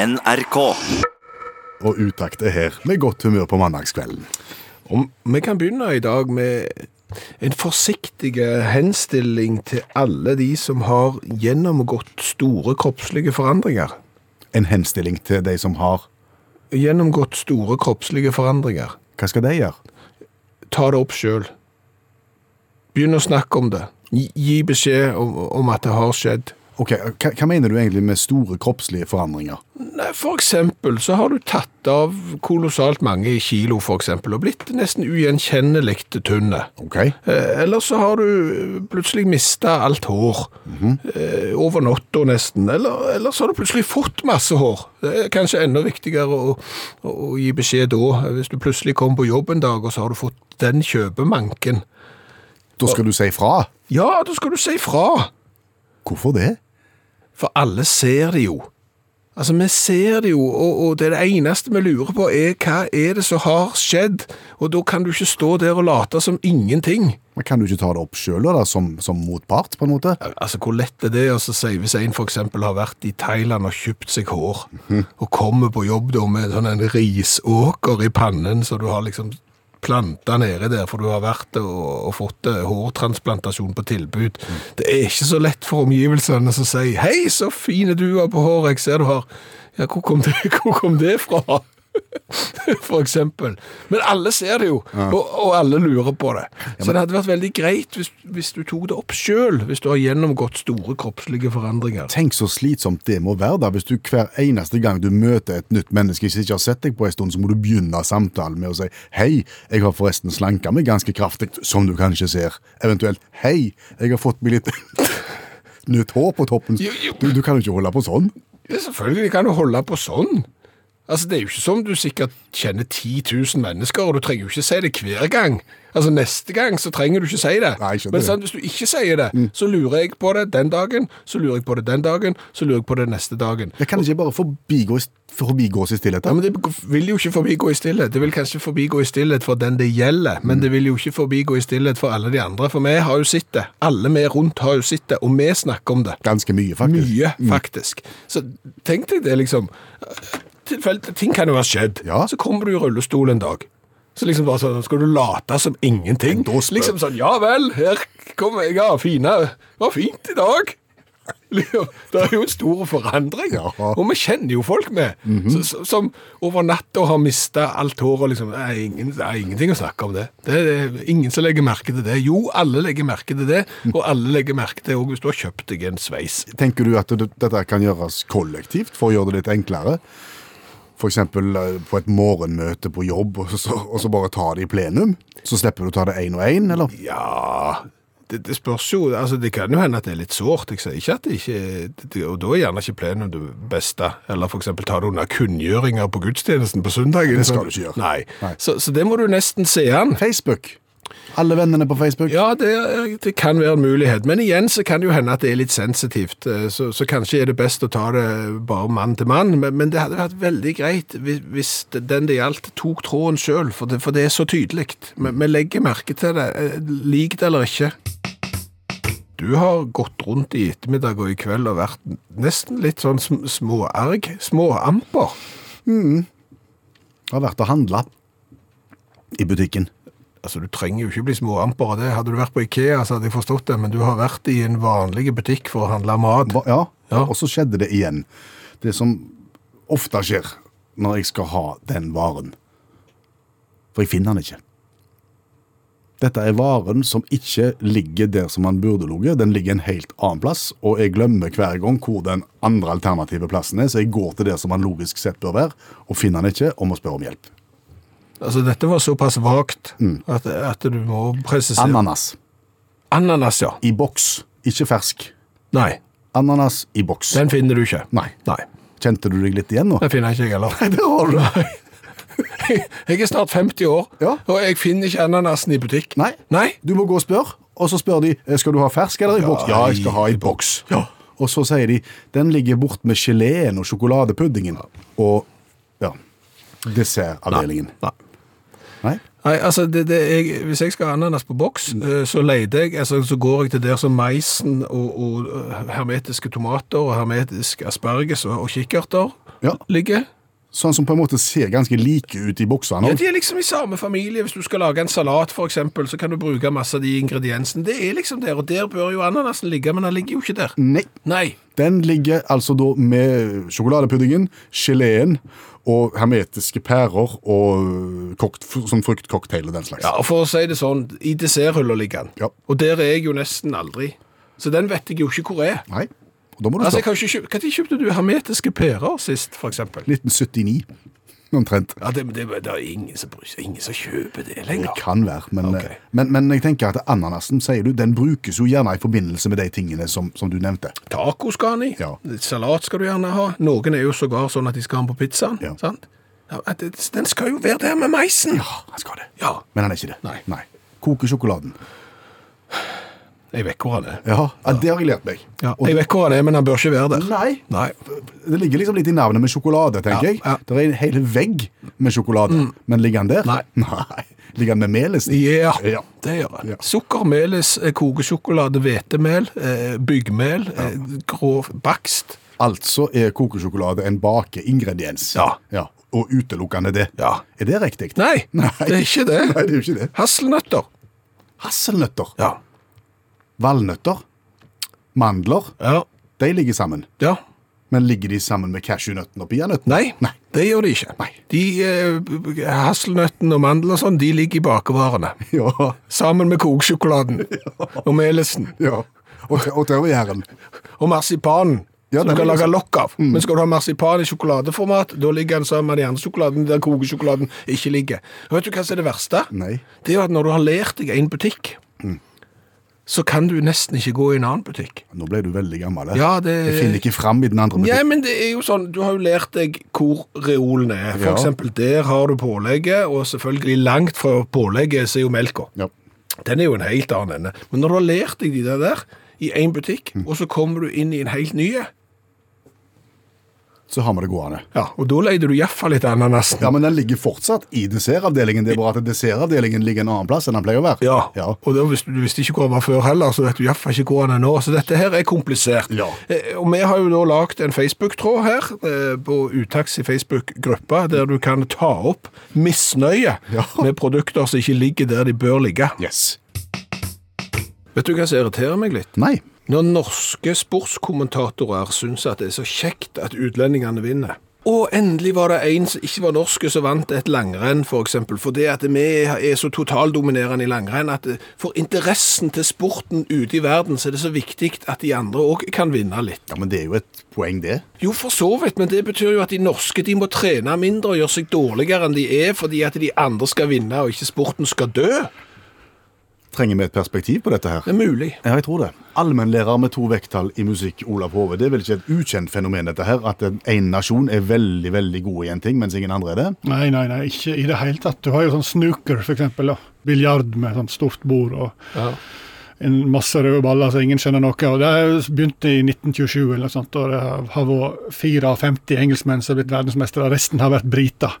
NRK. Og utakt er her med godt humør på mandagskvelden. Om vi kan begynne i dag med en forsiktig henstilling til alle de som har gjennomgått store kroppslige forandringer. En henstilling til de som har Gjennomgått store kroppslige forandringer. Hva skal de gjøre? Ta det opp sjøl. Begynn å snakke om det. Gi beskjed om, om at det har skjedd. Ok, hva, hva mener du egentlig med store kroppslige forandringer? Nei, For eksempel så har du tatt av kolossalt mange kilo, for eksempel, og blitt nesten ugjenkjennelig tynne. Ok, Eh, Eller så har du plutselig mista alt hår. eh, over natta nesten. Eller, eller så har du plutselig fått masse hår. Det er kanskje enda viktigere å, å, å gi beskjed da. Hvis du plutselig kommer på jobb en dag, og så har du fått den kjøpemanken. da skal du si fra. Ja, da skal du si fra. Hvorfor det? For alle ser det jo. Altså, vi ser det jo, og, og det, er det eneste vi lurer på er hva er det som har skjedd? Og da kan du ikke stå der og late som ingenting. Men Kan du ikke ta det opp sjøl, som, som motpart, på en måte? Altså, hvor lett er det å altså, si hvis en eksempel har vært i Thailand og kjøpt seg hår, og kommer på jobb da med sånn en risåker i pannen, så du har liksom planta nede der, for du har vært og, og fått eh, hårtransplantasjon på tilbud. Det er ikke så lett for omgivelsene som sier hei, så fine du var på håret, jeg ser du har. Ja, hvor kom det, hvor kom det fra? For eksempel. Men alle ser det jo, og, og alle lurer på det. Så det hadde vært veldig greit hvis, hvis du tok det opp sjøl, hvis du har gjennomgått store kroppslige forandringer. Tenk så slitsomt det må være da, hvis du hver eneste gang du møter et nytt menneske som ikke har sett deg på en stund, så må du begynne samtalen med å si hei, jeg har forresten slanka meg ganske kraftig, som du kanskje ser. Eventuelt hei, jeg har fått meg litt nytt hår på toppen. Du, du kan jo ikke holde på sånn. Ja, selvfølgelig kan du holde på sånn. Altså, Det er jo ikke som du sikkert kjenner 10 000 mennesker, og du trenger jo ikke si det hver gang. Altså, Neste gang så trenger du ikke si det. Nei, Men sant, hvis du ikke sier det, så lurer jeg på det den dagen, så lurer jeg på det den dagen, så lurer jeg på det neste dagen. Jeg kan ikke bare forbigå, forbigås i stillhet. Ja, men Det vil jo ikke forbigå i stillhet. Det vil kanskje forbigå i stillhet for den det gjelder, men det vil jo ikke forbigå i stillhet for alle de andre. For vi har jo sett det. Alle vi rundt har jo sett det, og vi snakker om det. Ganske mye, faktisk. Mye, faktisk. Så tenk deg det, liksom. Tilfelle, ting kan jo ha skjedd. Ja. Så kommer du i rullestol en dag. Så liksom bare sånn, skal du late som ingenting? Liksom sånn, ja vel, her kommer jeg, ja, fine. Det var fint i dag. Liksom, Det er jo en stor forandring, Ja. Og vi kjenner jo folk med, mm -hmm. som over natta har mistet alt hår, og liksom, det er, ingen, det er ingenting å snakke om det. Det er ingen som legger merke til det. Jo, alle legger merke til det, Mm. og alle legger merke til, det hvis du har kjøpt deg en sveis. Tenker du at du, dette kan gjøres kollektivt for å gjøre det litt enklere? Eksempel eh, på et morgenmøte på jobb, og så, og så bare ta det i plenum? Så slipper du å ta det én og én, eller? Ja, det, det spørs jo, altså det kan jo hende at det er litt sårt, jeg sier ikke at det ikke, og da er gjerne ikke plenum det beste, eller eksempel ta det under kunngjøringer på gudstjenesten på søndagen. Det skal du ikke gjøre. Nei, Nei. Så, så det må du nesten se an. Facebook. Alle vennene på Facebook. Ja, det, det kan være en mulighet, men igjen så kan det jo hende at det er litt sensitivt, eh, så, så kanskje er det best å ta det bare mann til mann, men, men det hadde vært veldig greit hvis, hvis den det gjaldt tok tråden selv, for for det er så tydelig. Vi, vi legger merke til det, eh, lik det eller ikke. Du har gått rundt i ettermiddag og i kveld og vært nesten litt sånn sm- småarg, småamper. Har vært og handla i butikken. Altså, Du trenger jo ikke bli småamper av det. Hadde du vært på Ikea, så hadde jeg forstått det, men du har vært i en vanlig butikk for å handle mat. Ja, Ja. og så skjedde det igjen. Det som ofte skjer når jeg skal ha den varen. For jeg finner den ikke. Dette er varen som ikke ligger der som den burde ligget. Den ligger en helt annen plass, og jeg glemmer hver gang hvor den andre alternative plassen er, så jeg går til der som den logisk sett bør være, og finner den ikke, og må spørre om hjelp. Altså, Dette var såpass vagt at, at du må presisere. Ananas Ananas, ja. i boks, ikke fersk. Nei, Ananas i boks. den finner du ikke. Nei. Nei, Kjente du deg litt igjen nå? Den finner ikke jeg heller. Det har du. Jeg er snart 50 år, Ja. og jeg finner ikke ananasen i butikk. Nei. Nei? Du må gå og spørre, og så spør de eh, skal du ha fersk eller i boks. Ja, jeg skal ha i boks. Ja. Og så sier de den ligger bort med geleen og sjokoladepuddingen og ja, dessertavdelingen. Nei. Nei? Nei, altså, det, det, jeg, Hvis jeg skal ha ananas på boks, eh, så leter jeg, altså, så går jeg til der som meisen og, og eh, hermetiske tomater og hermetisk asperges og, og kikkerter Ja. ligger. Sånn som på en måte ser ganske like ut i boksene. Ja. De er liksom i samme familie. Hvis du skal lage en salat, eksempel, så kan du bruke masse av de ingrediensene. Det er liksom der, og der bør jo ananasen ligge, men den ligger jo ikke der. Nei. Nei. Den ligger altså da med sjokoladepuddingen, geleen og hermetiske pærer og kokt, sånn fruktcocktail og den slags. Ja, og For å si det sånn, i desserthylla ligger den. Ja. Og der er jeg jo nesten aldri. Så den vet jeg jo ikke hvor er. Nei, og da må du Altså, ikke Når kjøpte du hermetiske pærer sist, eksempel? 1979, omtrent. Ja, det, det, det er ingen som ingen som kjøper det lenger. Det kan være, men, okay. men, men jeg tenker at ananasen, sier du, den brukes jo gjerne i forbindelse med de tingene som, som du nevnte. Taco skal han i. Ja. Salat skal du gjerne ha. Noen er jo sågar sånn at de skal ha den på pizzaen. Ja. sant? Ja, den skal jo være der med meisen. Ja, han skal det. Ja. Men han er ikke det. Nei. Nei. Koke sjokoladen. Jeg vet hvor han er. Ja, ja, det har jeg lært meg. Ja, jeg vet hvor han er, men han bør ikke være der. Nei. Nei. Det ligger liksom litt i navnet med sjokolade, tenker Ja, jeg. ja. Det er en hel vegg med sjokolade. Men ligger han der? Nei. Nei. Ligger han med melis? Ja, Ja. det gjør han. Ja. Sukker, melis, eh, kokesjokolade, hvetemel, eh, byggmel, eh, grå bakst. Altså er kokesjokolade en bakeingrediens. Ja. Og utelukkende det. Ja. Er det riktig? Nei, det er ikke det. Nei, det er ikke det. Hasselnøtter. Hasselnøtter, Ja. Valnøtter, mandler, Ja. de ligger sammen. ja. Men ligger de sammen med cashewnøttene og peanøttene? Nei, Nei. det gjør de ikke. Nei. De eh, Hasselnøttene og mandler og sånn, de ligger i bakervarene. Ja. Sammen med kokesjokoladen og melisen ja. Og, og tørrgjæren. og marsipanen. Ja, som du kan lage lokk av. Men skal du ha marsipan i sjokoladeformat, da ligger den sammen med de andre sjokoladene der kokesjokoladen ikke ligger. Og vet du hva som er det verste? Nei. Det er jo at når du har lært deg en butikk, så kan du nesten ikke gå i en annen butikk. Nå ble du veldig gammel. Ja, det- Jeg finner ikke fram i den andre Ja, butikken. men det er jo sånn, du har jo lært deg hvor reolen er. For Ja. eksempel, der har du pålegget, og selvfølgelig langt fra pålegget så er jo melka. Ja. Den er jo en helt annen ende. Men når du har lært deg de der, i en butikk, Mm. og så kommer du inn i en helt ny, Så har vi det gående. ja, og da leide du iallfall litt ananasen. Ja, men den ligger fortsatt i dessertavdelingen. Det er bare at dessertavdelingen ligger en annen plass enn den pleier å være. Ja, Ja. og da, hvis du, du visste ikke hvor den var før heller, så vet du iallfall ikke hvor den er nå. Så dette her er komplisert. Ja. Eh, Og vi har jo da lagd en Facebook-tråd her, eh, på Utaks i Facebook-gruppa, der du kan ta opp misnøye Ja. med produkter som ikke ligger der de bør ligge. Yes. Vet du hva som irriterer meg litt? Nei. Når norske sportskommentatorer syns at det er så kjekt at utlendingene vinner. Og endelig var det en som ikke var norske som vant et langrenn, for eksempel. For det at vi er så totaldominerende i langrenn at for interessen til sporten ute i verden, så er det så viktig at de andre òg kan vinne litt. Ja, Men det er jo et poeng, det. Jo, for så vidt, men det betyr jo at de norske de må trene mindre og gjøre seg dårligere enn de er, fordi at de andre skal vinne og ikke sporten skal dø. Trenger vi et perspektiv på dette her? Det er mulig. Ja, jeg tror det. Allmennlærer med to vekttall i musikk, Olav Hove. Det er vel ikke et ukjent fenomen, dette her, at en nasjon er veldig, veldig god i en ting, mens ingen andre er det? Nei, nei, nei, ikke i det hele tatt. Du har jo sånn snooker, for eksempel. Biljard med sånt stort bord og Ja. en masse røde baller så ingen skjønner noe. og Det begynte i 1927, eller noe sånt, og det har vært 54 engelskmenn som har blitt verdensmestere. Resten har vært briter.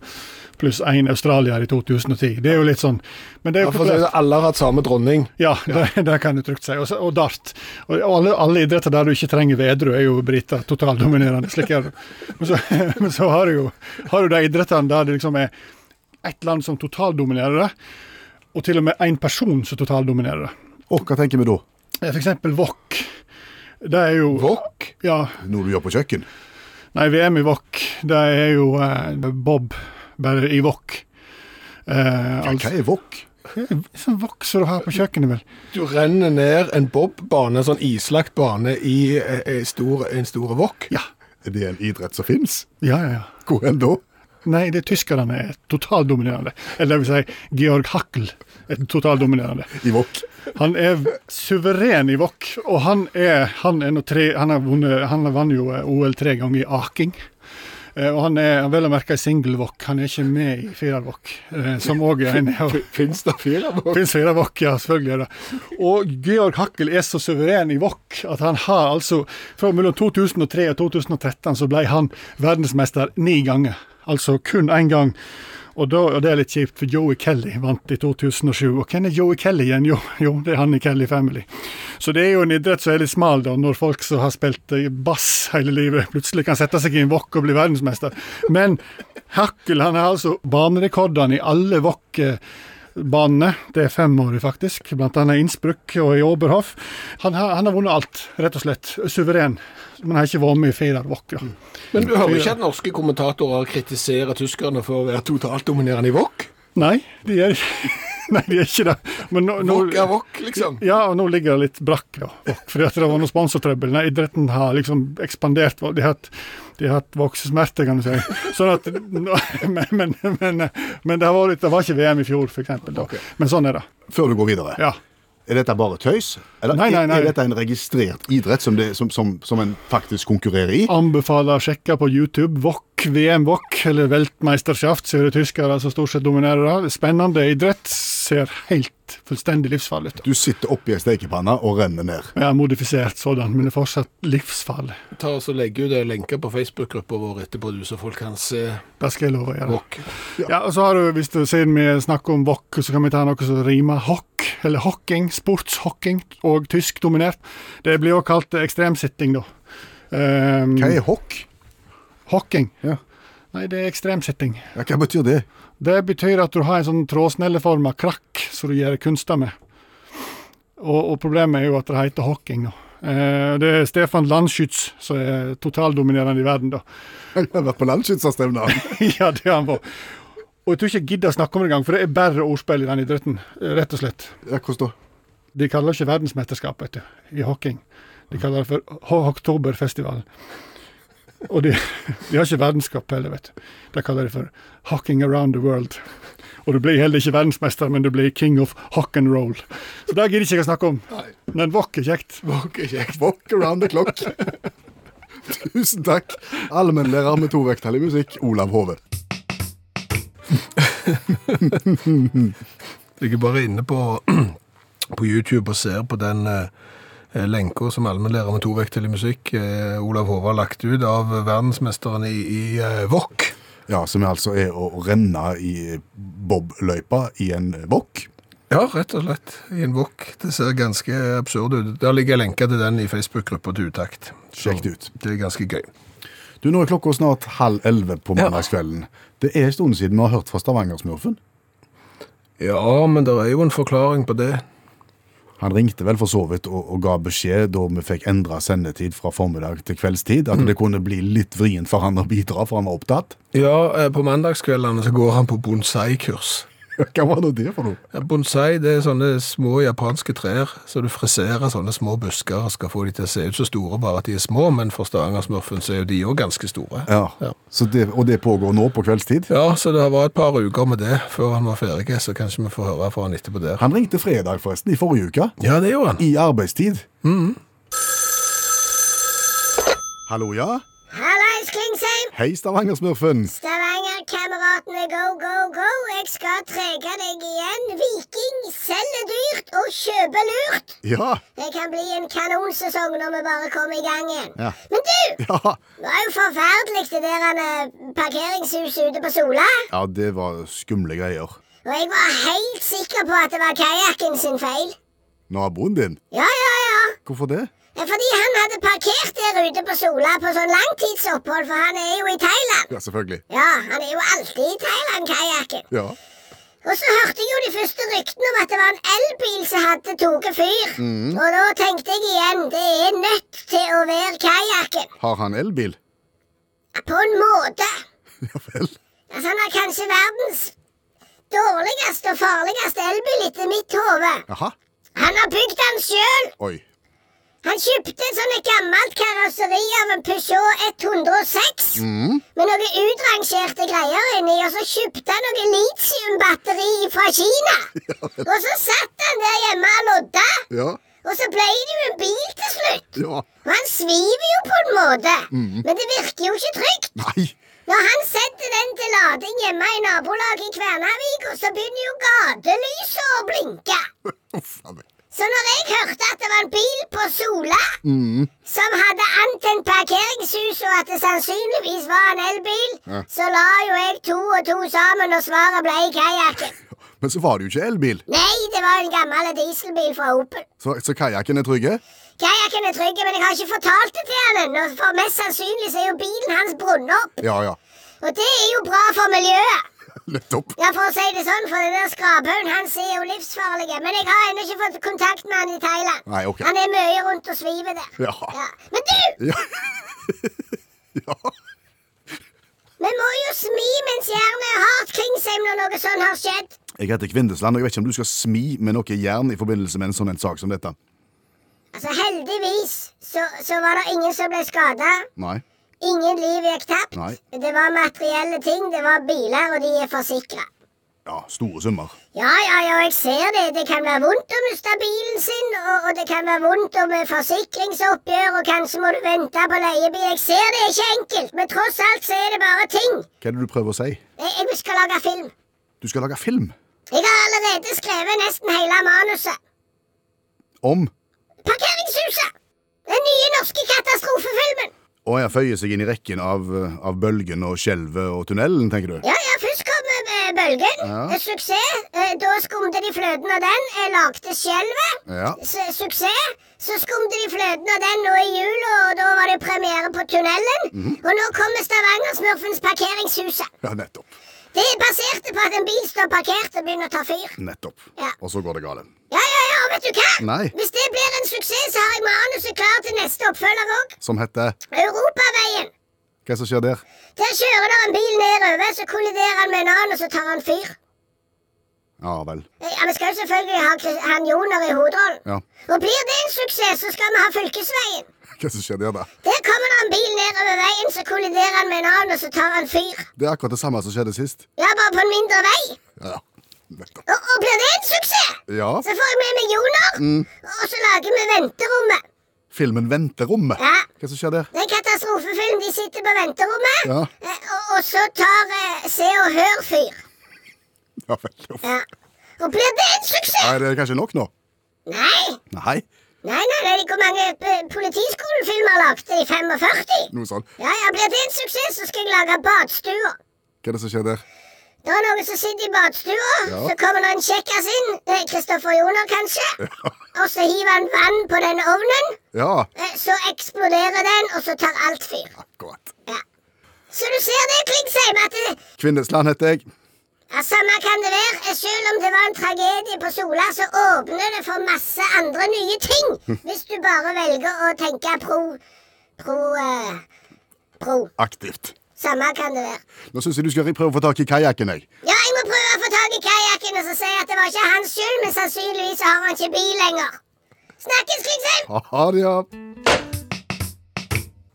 Pluss én australier i 2010. Det er jo litt sånn Men det er jo det er alle har hatt samme dronning. Ja, det, det kan du trygt si. Og, og dart. Og alle, alle idretter der du ikke trenger vedru, er jo briter totaldominerende. slik er det. Men så, men så har du jo har du de idrettene der det liksom er ett land som totaldominerer det, og til og med én person som totaldominerer det. Og hva tenker vi da? F.eks. Wok. Det er jo Wok? Ja. Noe du gjør på kjøkken? Nei, VM i wok, det er jo eh, bob, bare i wok. Eh, altså, hva er wok? sånn wok som du har på kjøkkenet, vel. Du renner ned en bobbane, en sånn islagt bane, i eh, en stor, en stor wok. Ja. Er det en idrett som fins? Ja, ja, ja. Hvor enn da? Nei, det er tyskerne er totaldominerende. Eller det vil si, Georg Hackel er totaldominerende. I wok? Han er suveren i wok, og han er Han, er tre, han har vunnet Han har vunnet jo eh, OL tre ganger i aking. Eh, og han er vel å merke i single-wok. Han er ikke med i firerwok, eh, som òg er en Fins det firerwok? Fins firerwok, ja, selvfølgelig er det. Og Georg Hakkel er så suveren i wok at han har altså Fra mellom 2003 og 2013 så ble han verdensmester ni ganger. Altså kun én gang. Og, da, og det er litt kjipt, for Joey Kelly vant i 2007. Og hvem er Joey Kelly igjen? Jo, jo, det er han i Kelly Family. Så det er jo en idrett som er litt smal, da, når folk som har spilt eh, bass hele livet, plutselig kan sette seg i en wok og bli verdensmester. Men Hakkel han har altså banerekordene i alle wok-banene. Det er femårig, faktisk. Blant annet i Innsbruck og i Oberhof. Han har, han har vunnet alt, rett og slett. Suveren. Men har ikke vært med i wok. da. Men du hører ikke at norske kommentatorer kritiserer tyskerne for å være totalt dominerende i wok? Nei, de er, nei, de er ikke det. Men nå, nå, vok er vok, liksom. ja, og nå ligger det litt brakk, da. Vok, Fordi at det var noe sponsortrøbbel. Nei, idretten har liksom ekspandert. De har hatt, de har hatt voksesmerter, kan du si. Sånn at, men, men, men, men det, har vært, litt- det var ikke VM i fjor, f.eks. Okay. Men sånn er det. Før du går videre. Ja. Er dette bare tøys? Eller Nei, nei, nei. Er, dette en registrert idrett som, det, som, som, som en faktisk konkurrerer i? Anbefaler å sjekke på YouTube. Wok, VM Wok, eller Weltmeisterschaft, så er det tyskere som stort sett dominerer det. Spennende idrett. Ser helt fullstendig livsfarlig ut. Du sitter oppi ei stekepanne og renner ned. Ja, modifisert sådan, men det er fortsatt livsfarlig. Ta oss og Legg ut en lenke på Facebook-gruppa vår etterpå, du, så folk kan se Det skal jeg love å gjøre. wok. Ja, og så har du, hvis du siden vi snakker om wok, så kan vi ta noe som rimer hokk, eller hocking, sportshocking, og tysk dominert. Det blir også kalt ekstremsitting, da. Um, Hva er hokk? Hocking. Ja. Nei, det er ekstremsitting. Ja, hva betyr det? Det betyr at du har en sånn trådsnelleforma krakk som du gjør kunster med. Og, og problemet er jo at det heter hocking, da. Eh, det er Stefan Landschütz som er totaldominerende i verden, da. Jeg har vært på landsskytterstevner. ja, det har han vært. Og jeg tror ikke jeg gidder å snakke om det engang, for det er bare ordspill i den idretten, eh, rett og slett. Ja, hvordan da? De kaller det ikke verdensmesterskap vet du, i hocking. De kaller det for Ho- Oktoberfestivalen. Og de, de har ikke verdenscup heller, vet du. De kaller det for Hocking around the world. Og du blir heller ikke verdensmester, men du blir king of hock and roll. Så det gidder ikke jeg å snakke om. Nei. Men wok er kjekt. Wok er kjekt. Walk around the clock. Tusen takk. Allmennlærer med to vekttall i musikk, Olav Hove. Ligger bare inne på, på YouTube og ser på den eh, lenka som allmennlærer med to vekttall musikk eh, Olav har lagt ut av verdensmesteren i, i eh, wok. Ja, som altså er å renne i bobløypa i en wok. Ja, rett og slett. I en wok. Det ser ganske absurd ut. Der ligger jeg lenka til den i Facebook-gruppa til Utakt. Sjekk det ut. Det er ganske gøy. Du, Nå er klokka snart halv elleve på mandagskvelden. Det er en stund siden vi har hørt fra Stavanger-smurfen. Ja, men det er jo en forklaring på det. Han ringte vel for så vidt og, og ga beskjed da vi fikk endra sendetid fra formiddag til kveldstid, at det kunne bli litt vrient for han å bidra, for han var opptatt. Ja, eh, på mandagskveldene så går han på bonsai-kurs. Hva var nå det for noe? Ja, Bonsai det er sånne små japanske trær, så du friserer sånne små busker og skal få de til å se ut så store, bare at de er små, men for Stavanger-smurfen så er jo de òg ganske store. Ja, Ja. Så det, Og det pågår nå på kveldstid? Ja, så det var et par uker med det før han var ferdig, så kanskje vi får høre fra han etterpå der. Han ringte fredag, forresten, i forrige uke. Ja, det gjorde han. I arbeidstid. Hallo, ja? Hallais, Klingsheim! Hei, Stavanger-smurfen. Stavanger-kameratene, go, go, go! Jeg skal trege deg igjen. Viking selger dyrt og kjøper lurt. Ja. Det kan bli en kanonsesong når vi bare kommer i gang igjen. Ja. Men du, Ja. det var jo forferdelig det der eh, parkeringshuset ute på Sola. ja, det var skumle greier. Og jeg var helt sikker på at det var kajakken sin feil. Naboen din? Ja, ja, ja. Hvorfor det? Fordi han hadde parkert der ute på Sola på sånn langtidsopphold, for han er jo i Thailand. Ja, selvfølgelig. Ja, han er jo alltid i Thailand, kajakken. Ja. Og så hørte jeg jo de første ryktene om at det var en elbil som hadde tatt fyr. Og da tenkte jeg igjen, det er nødt til å være kajakken. Har han elbil? På en måte. Ja vel. Altså, han har kanskje verdens dårligste og farligste elbil etter mitt hode. Han har bygd den sjøl. Han kjøpte et sånt gammelt karosseri av en Peugeot 106 med noen utrangerte greier inni, og så kjøpte han noe litiumbatteri fra Kina. Og så satt han der hjemme og lodda, Ja. og så ble det jo en bil til slutt. Ja. Og han sviver jo på en måte, men det virker jo ikke trygt. Nei. Når han setter den til lading hjemme i nabolaget i Kværnervik, så begynner jo gatelyset å blinke. Uff. Så når jeg hørte at det var en bil på Sola, som hadde antent parkeringshus, og at det sannsynligvis var en elbil, Ja. så la jo jeg to og to sammen, og svaret ble kajakken. Men så var det jo ikke elbil, Nei, det var en gammel dieselbil fra Opel. så, så kajakken er trygge? Kajakken er trygge, men jeg har ikke fortalt det til han ennå, for mest sannsynlig så er jo bilen hans brunnet opp. Ja, ja. Og det er jo bra for miljøet. Nettopp. Ja, for å si det sånn, for den der skraphaugen, han er jo livsfarlig. Men jeg har ennå ikke fått kontakt med han i Thailand. Nei, ok. Han er mye rundt og sviver der. Ja. Men du! Ja. ja. Vi må jo smi mens jernet er hardt kring seg når noe sånt har skjedd. Jeg heter Kvindesland, og jeg vet ikke om du skal smi med noe jern i forbindelse med en sånn en sak som dette. Altså, heldigvis så, så var det ingen som ble skada. Ingen liv gikk tapt. Nei. Det var materielle ting. Det var biler, og de er forsikra. Ja, store summer. Ja, ja, ja, jeg ser det. Det kan være vondt å miste bilen sin, og, og det kan være vondt om eh, forsikringsoppgjør, og kanskje må du vente på leiebil. Jeg ser det er ikke enkelt, men tross alt så er det bare ting. Hva er det du prøver å si? Jeg, jeg skal lage film. Du skal lage film Jeg har allerede skrevet nesten hele manuset. om Parkeringshuset! Den nye norske katastrofefilmen. Og jeg føyer seg inn i rekken av, av bølgen og skjelvet og tunnelen, tenker du? Ja, ja, først kom eh, Bølgen. Ja. Eh, Suksess. Eh, Da skumte de fløten av den. Lagde Skjelvet. Ja. Suksess. Så skumte de fløten av den nå i jula, og da var det premiere på Tunnelen. Mhm. Og nå kommer Stavanger-smurfens Parkeringshuset. Ja, nettopp. Det baserte på at en bil står parkert og begynner å ta fyr. Nettopp. Ja. Og så går det galt. Ja, ja, ja, vet du hva? Nei. Hvis det blir en suksess, så har jeg manuset klart til neste oppfølger òg. Som heter Europaveien. Hva som skjer der? Der kjører der en bil nedover, så kolliderer han med en annen, og så tar han fyr. Ja vel. Ja, Vi skal jo selvfølgelig ha han Joner i hovedrollen. Ja. Og blir det en suksess, så skal vi ha fylkesveien. Hva som skjer der, da? Der kommer det en bil nedover veien, så kolliderer han med en annen, og så tar han fyr. Det er akkurat det samme som skjedde sist. Ja, bare på en mindre vei. Ja, nettopp. Og, og blir det en suksess, Ja. så får jeg med meg Joner, og så lager vi Venterommet. Filmen 'Venterommet'. Ja. Hva som skjer der? Det er en katastrofefilm. De sitter på venterommet, Ja. eh, og, og så tar eh, Se og Hør fyr. Ja vel. Ja. Og blir det en suksess? Ja, er det kanskje nok nå? Nei. Nei, Nei, nei, nei, hvor mange eh, politiskolefilmer lagde de? 45? noe sånn. Ja, ja, Blir det en suksess, så skal jeg lage badstua. Hva er det som skjer der? Det er noen som sitter i badstua, Ja. så kommer det en kjekkas inn, eh, Kristoffer Joner kanskje, og så hiver han vann på den ovnen, Ja, eh, så eksploderer den, og så tar alt fyr. akkurat. Ja. Så du ser det, Klingsheim, at det, Kvindesland heter jeg. ja, samme kan det være. Eh, Selv om det var en tragedie på Sola, så åpner det for masse andre nye ting, hvis du bare velger å tenke pro... pro... eh, pro. Aktivt. Samme kan det være. Nå syns jeg du skal prøve å få tak i kajakken, jeg. Ja, jeg må prøve å få tak i kajakken og så si at det var ikke hans skyld, men sannsynligvis så har han ikke bil lenger. Snakkes, Klingsheim! Ha det, ja.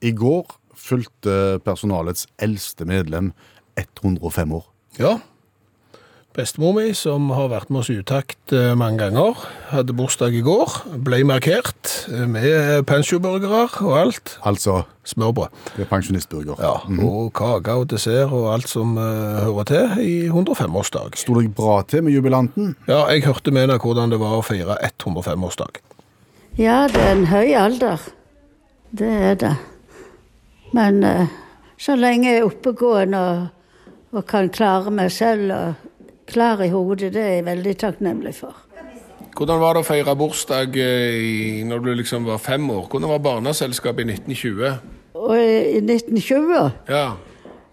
I går fulgte personalets eldste medlem 105 år. Ja. Bestemor mi, som har vært med oss i utakt eh, mange ganger, hadde bursdag i går. Ble markert eh, med pensjoburgere og alt. Altså, Smørbrød. det er pensjonistburger. Ja, Og kake og dessert og alt som uh, hører til i 105-årsdag. Sto det bra til med jubilanten? Ja, jeg hørte med henne hvordan det var å feire 105-årsdag. Ja, det er en høy alder. Det er det. Men uh, så lenge jeg er oppegående og, og kan klare meg selv og klar i hodet, det er jeg veldig takknemlig for. Hvordan var det å feire bursdag eh, når du liksom var fem år? Hvordan var barneselskapet i 1920? Og i 1920 Ja,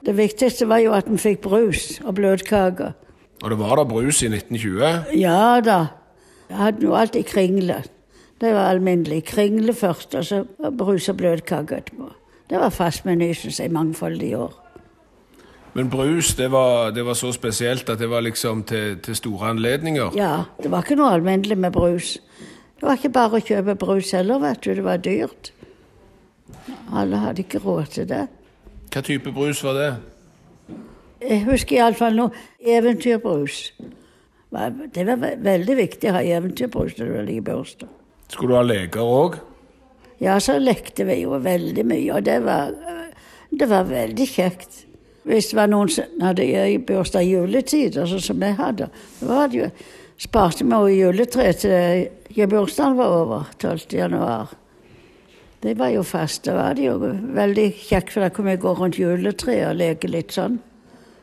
Det viktigste var jo at en fikk brus og bløtkaker. og det var da brus i 1920? Ja da. Jeg hadde jo alltid kringle. Det var alminnelig. Kringle først, og så brus og bløtkaker etterpå. Det var fast meny, syns jeg, mangfoldige år. Men brus, det var, det var så spesielt at det var liksom til, til store anledninger? Ja, det var ikke noe alminnelig med brus. Det var ikke bare å kjøpe brus heller, vet du. Det var dyrt. Alle hadde ikke råd til det. Hva type brus var det? Jeg husker iallfall noe eventyrbrus. Det var veldig viktig å ha eventyrbrus når du var i bursdag. Skulle du ha leker òg? Ja, så lekte vi jo veldig mye, og det var, det var veldig kjekt. Hvis det var noen som hadde bursdag i juletider, sånn som jeg hadde, det jo, sparte vi jo juletre til bursdagen var over, 12. januar. Det var jo fast. Det var det jo veldig kjekt, for da kunne vi gå rundt juletreet og leke litt sånn.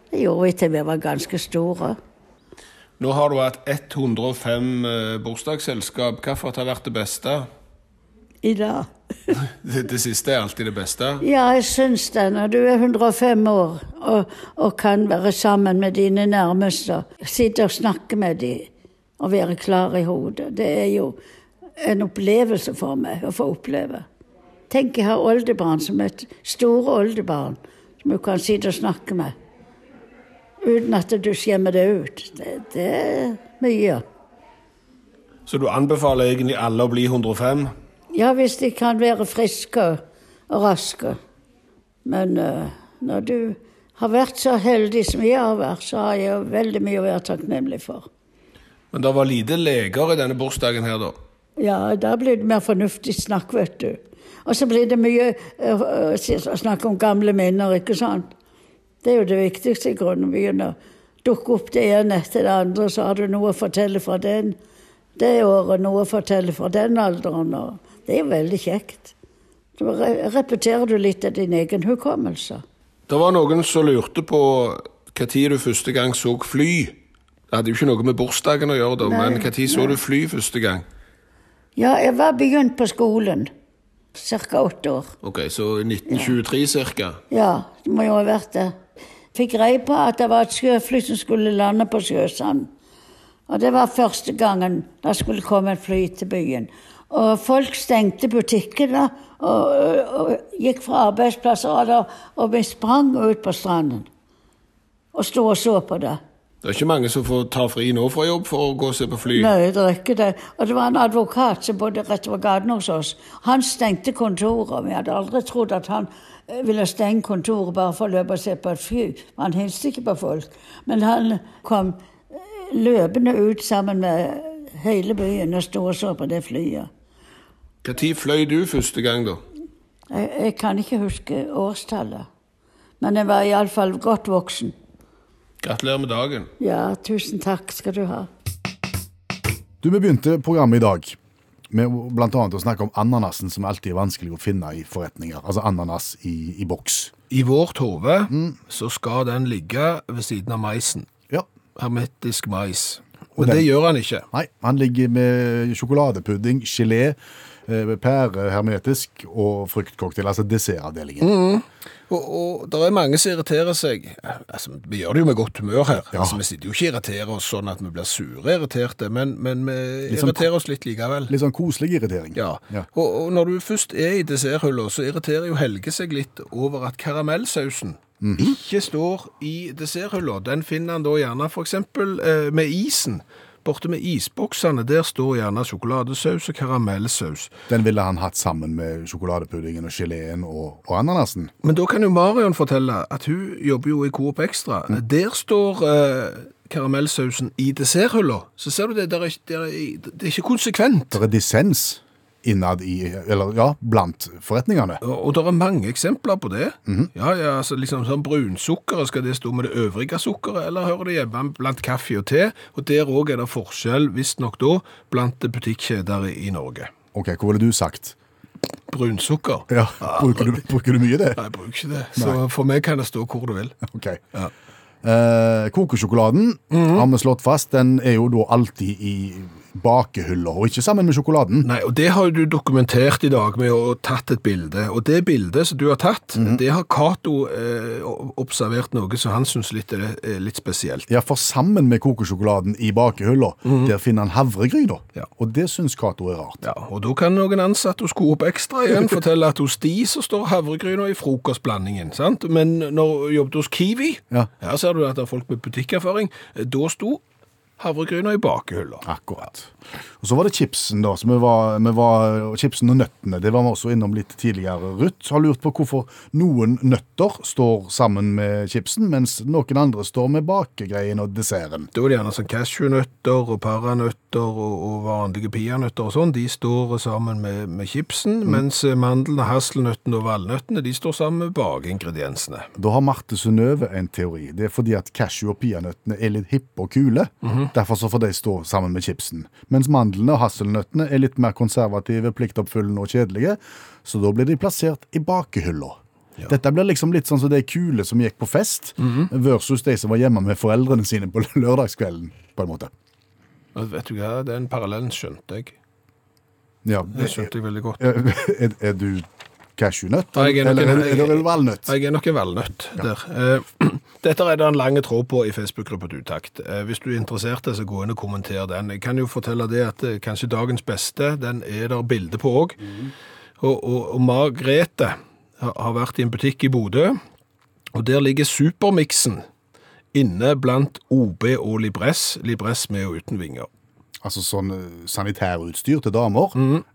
Det gjorde vi til vi var ganske store. Nå har du hatt 105 eh, bursdagsselskap. Hvilket har vært det beste? I dag. Det, det siste er alltid det beste. Ja, jeg syns det. Når du er 105 år og, og kan være sammen med dine nærmeste, sitte og snakke med dem og være klar i hodet, det er jo en opplevelse for meg å få oppleve. Tenk jeg har oldebarn som er store oldebarn som du kan sitte og snakke med. Uten at du skjemmer deg ut. Det, det er mye. Så du anbefaler egentlig alle å bli 105? Ja, hvis de kan være friske og raske. Men uh, når du har vært så heldig som jeg har vært, så har jeg veldig mye å være takknemlig for. Men det var lite leger i denne bursdagen her, da. Ja, da blir det mer fornuftig snakk, vet du. Og så blir det mye å snakke om gamle minner, ikke sant? Det er jo det viktigste i grunnen. Begynner å dukke opp det ene etter det andre, så har du noe å fortelle fra den, det året, noe å fortelle fra den alderen. Og det er jo veldig kjekt. Da repeterer du litt av din egen hukommelse. Det var noen som lurte på når du første gang så fly. Det hadde jo ikke noe med bursdagen å gjøre, da, Nei, men når så du fly første gang? Ja, jeg var begynt på skolen. Ca. åtte år. Ok, Så i 1923 cirka? Ja, det må jo ha vært det. Fikk greie på at det var et sjøfly som skulle lande på Sjøsand. Og det var første gangen det skulle komme et fly til byen. Og folk stengte butikkene og, og, og gikk fra arbeidsplasser, og, og vi sprang ut på stranden. Og sto og så på det. Det er ikke mange som får ta fri nå fra jobb for å gå og se på fly. Nei, det er ikke det. Og det var en advokat som bodde rett over gaten hos oss. Han stengte kontoret. Vi hadde aldri trodd at han eh, ville stenge kontoret bare for å løpe og se på et fly. Han hilste ikke på folk. Men han kom eh, løpende ut sammen med hele byen og sto og så på det flyet. Når fløy du første gang, da? Jeg, jeg kan ikke huske årstallet. Men jeg var iallfall godt voksen. Gratulerer med dagen. Ja, tusen takk skal du ha. Du, Vi begynte programmet i dag med annet å snakke om ananasen, som alltid er vanskelig å finne i forretninger. Altså ananas i, i boks. I vårt hode så skal den ligge ved siden av maisen. Ja. Hermetisk mais. Og den, det gjør han ikke. Nei, han ligger med sjokoladepudding, gelé, pære hermetisk og fruktcocktail, altså dessertavdelingen. Og, og det er mange som irriterer seg. Altså, vi gjør det jo med godt humør her. Ja. Altså, vi sitter jo ikke og irriterer oss sånn at vi blir sure irriterte, men, men vi sånn irriterer oss litt likevel. Litt sånn koselig irritering. Ja. Ja. Og, og når du først er i desserthylla, så irriterer jo Helge seg litt over at karamellsausen Mhm. ikke står i desserthylla. Den finner han da gjerne f.eks. Eh, med isen. Borte med isboksene, der står gjerne sjokoladesaus og karamellsaus. Den ville han hatt sammen med sjokoladepuddingen og geleen og, og ananasen. Men da kan jo Marion fortelle at hun jobber jo i Coop Extra. Der står eh, karamellsausen i desserthylla. Så ser du det, det er, det er, det er ikke konsekvent. Det er dissens innad i, eller ja, blant forretningene. Og, det er mange eksempler på det. Ja, ja, altså liksom sånn Brunsukkeret, skal det stå med det øvrige sukkeret, eller hører det hjemme blant kaffe og te? Og der òg er det forskjell, visstnok da, blant butikkjeder i, Norge. Ok, hva ville du sagt? Brunsukker? Ja, bruker du, bruker du mye det? Nei, jeg bruker ikke det. Så for meg kan det stå hvor du vil. Ok. Ja. Eh, kokosjokoladen har vi slått fast, den er jo da alltid i bakehylla, og ikke sammen med sjokoladen. Nei, og det har du dokumentert i dag med å ha tatt et bilde. Og det bildet som du har tatt, det har Cato eh, observert noe som han syns litt, er er litt spesielt. Ja, for sammen med kokosjokoladen i bakehylla, der finner han havregryn. Ja. Og det syns Cato er rart. Ja, og da kan noen ansatte hos Coop Extra igjen fortelle at hos de så står havregryna i frokostblandingen, sant? Men når du jobbet hos Kiwi, Ja. her ser du at det er folk med butikkerfaring, da sto havregryna i bakehylla. Akkurat. Og så var det chipsen da, som vi var, vi var, chipsen og nøttene, det var vi også innom litt tidligere. Ruth har lurt på hvorfor noen nøtter står sammen med chipsen, mens noen andre står med bakegreien og desserten. Da er det gjerne sånn cashewnøtter og paranøtter og, og vanlige peanøtter og sånn, de står sammen med, med chipsen, mens mandlene, hasselnøttene og valnøttene, de står sammen med bakeingrediensene. Da har Marte Synnøve en teori. Det er fordi at cashew og peanøttene er litt hippe og kule, Derfor så får de stå sammen med chipsen. Mens mandlene og hasselnøttene er litt mer konservative, pliktoppfyllende og kjedelige, så da blir de plassert i bakehylla. Dette blir liksom litt sånn som de kule som gikk på fest, versus de som var hjemme med foreldrene sine på lørdagskvelden, på en måte. Vet du hva, den parallellen skjønte jeg. Ja. Det skjønte jeg veldig godt. Er, er du cashewnøtt, Ja, jeg er nok eller en- er, du er, valnøtt? Jeg er nok en valnøtt der. Eh, Dette er det en lang tråd på i Facebook-gruppa Utakt. Eh, Hvis du er interessert, så gå inn og kommenter den. Jeg kan jo fortelle det at eh, kanskje dagens beste, den er der bilde på òg. Og, og, og Margrethe har vært i en butikk i Bodø, og der ligger Supermiksen inne blant OB og Libress. Libress med og uten vinger. Altså sånn eh, sanitærutstyr til damer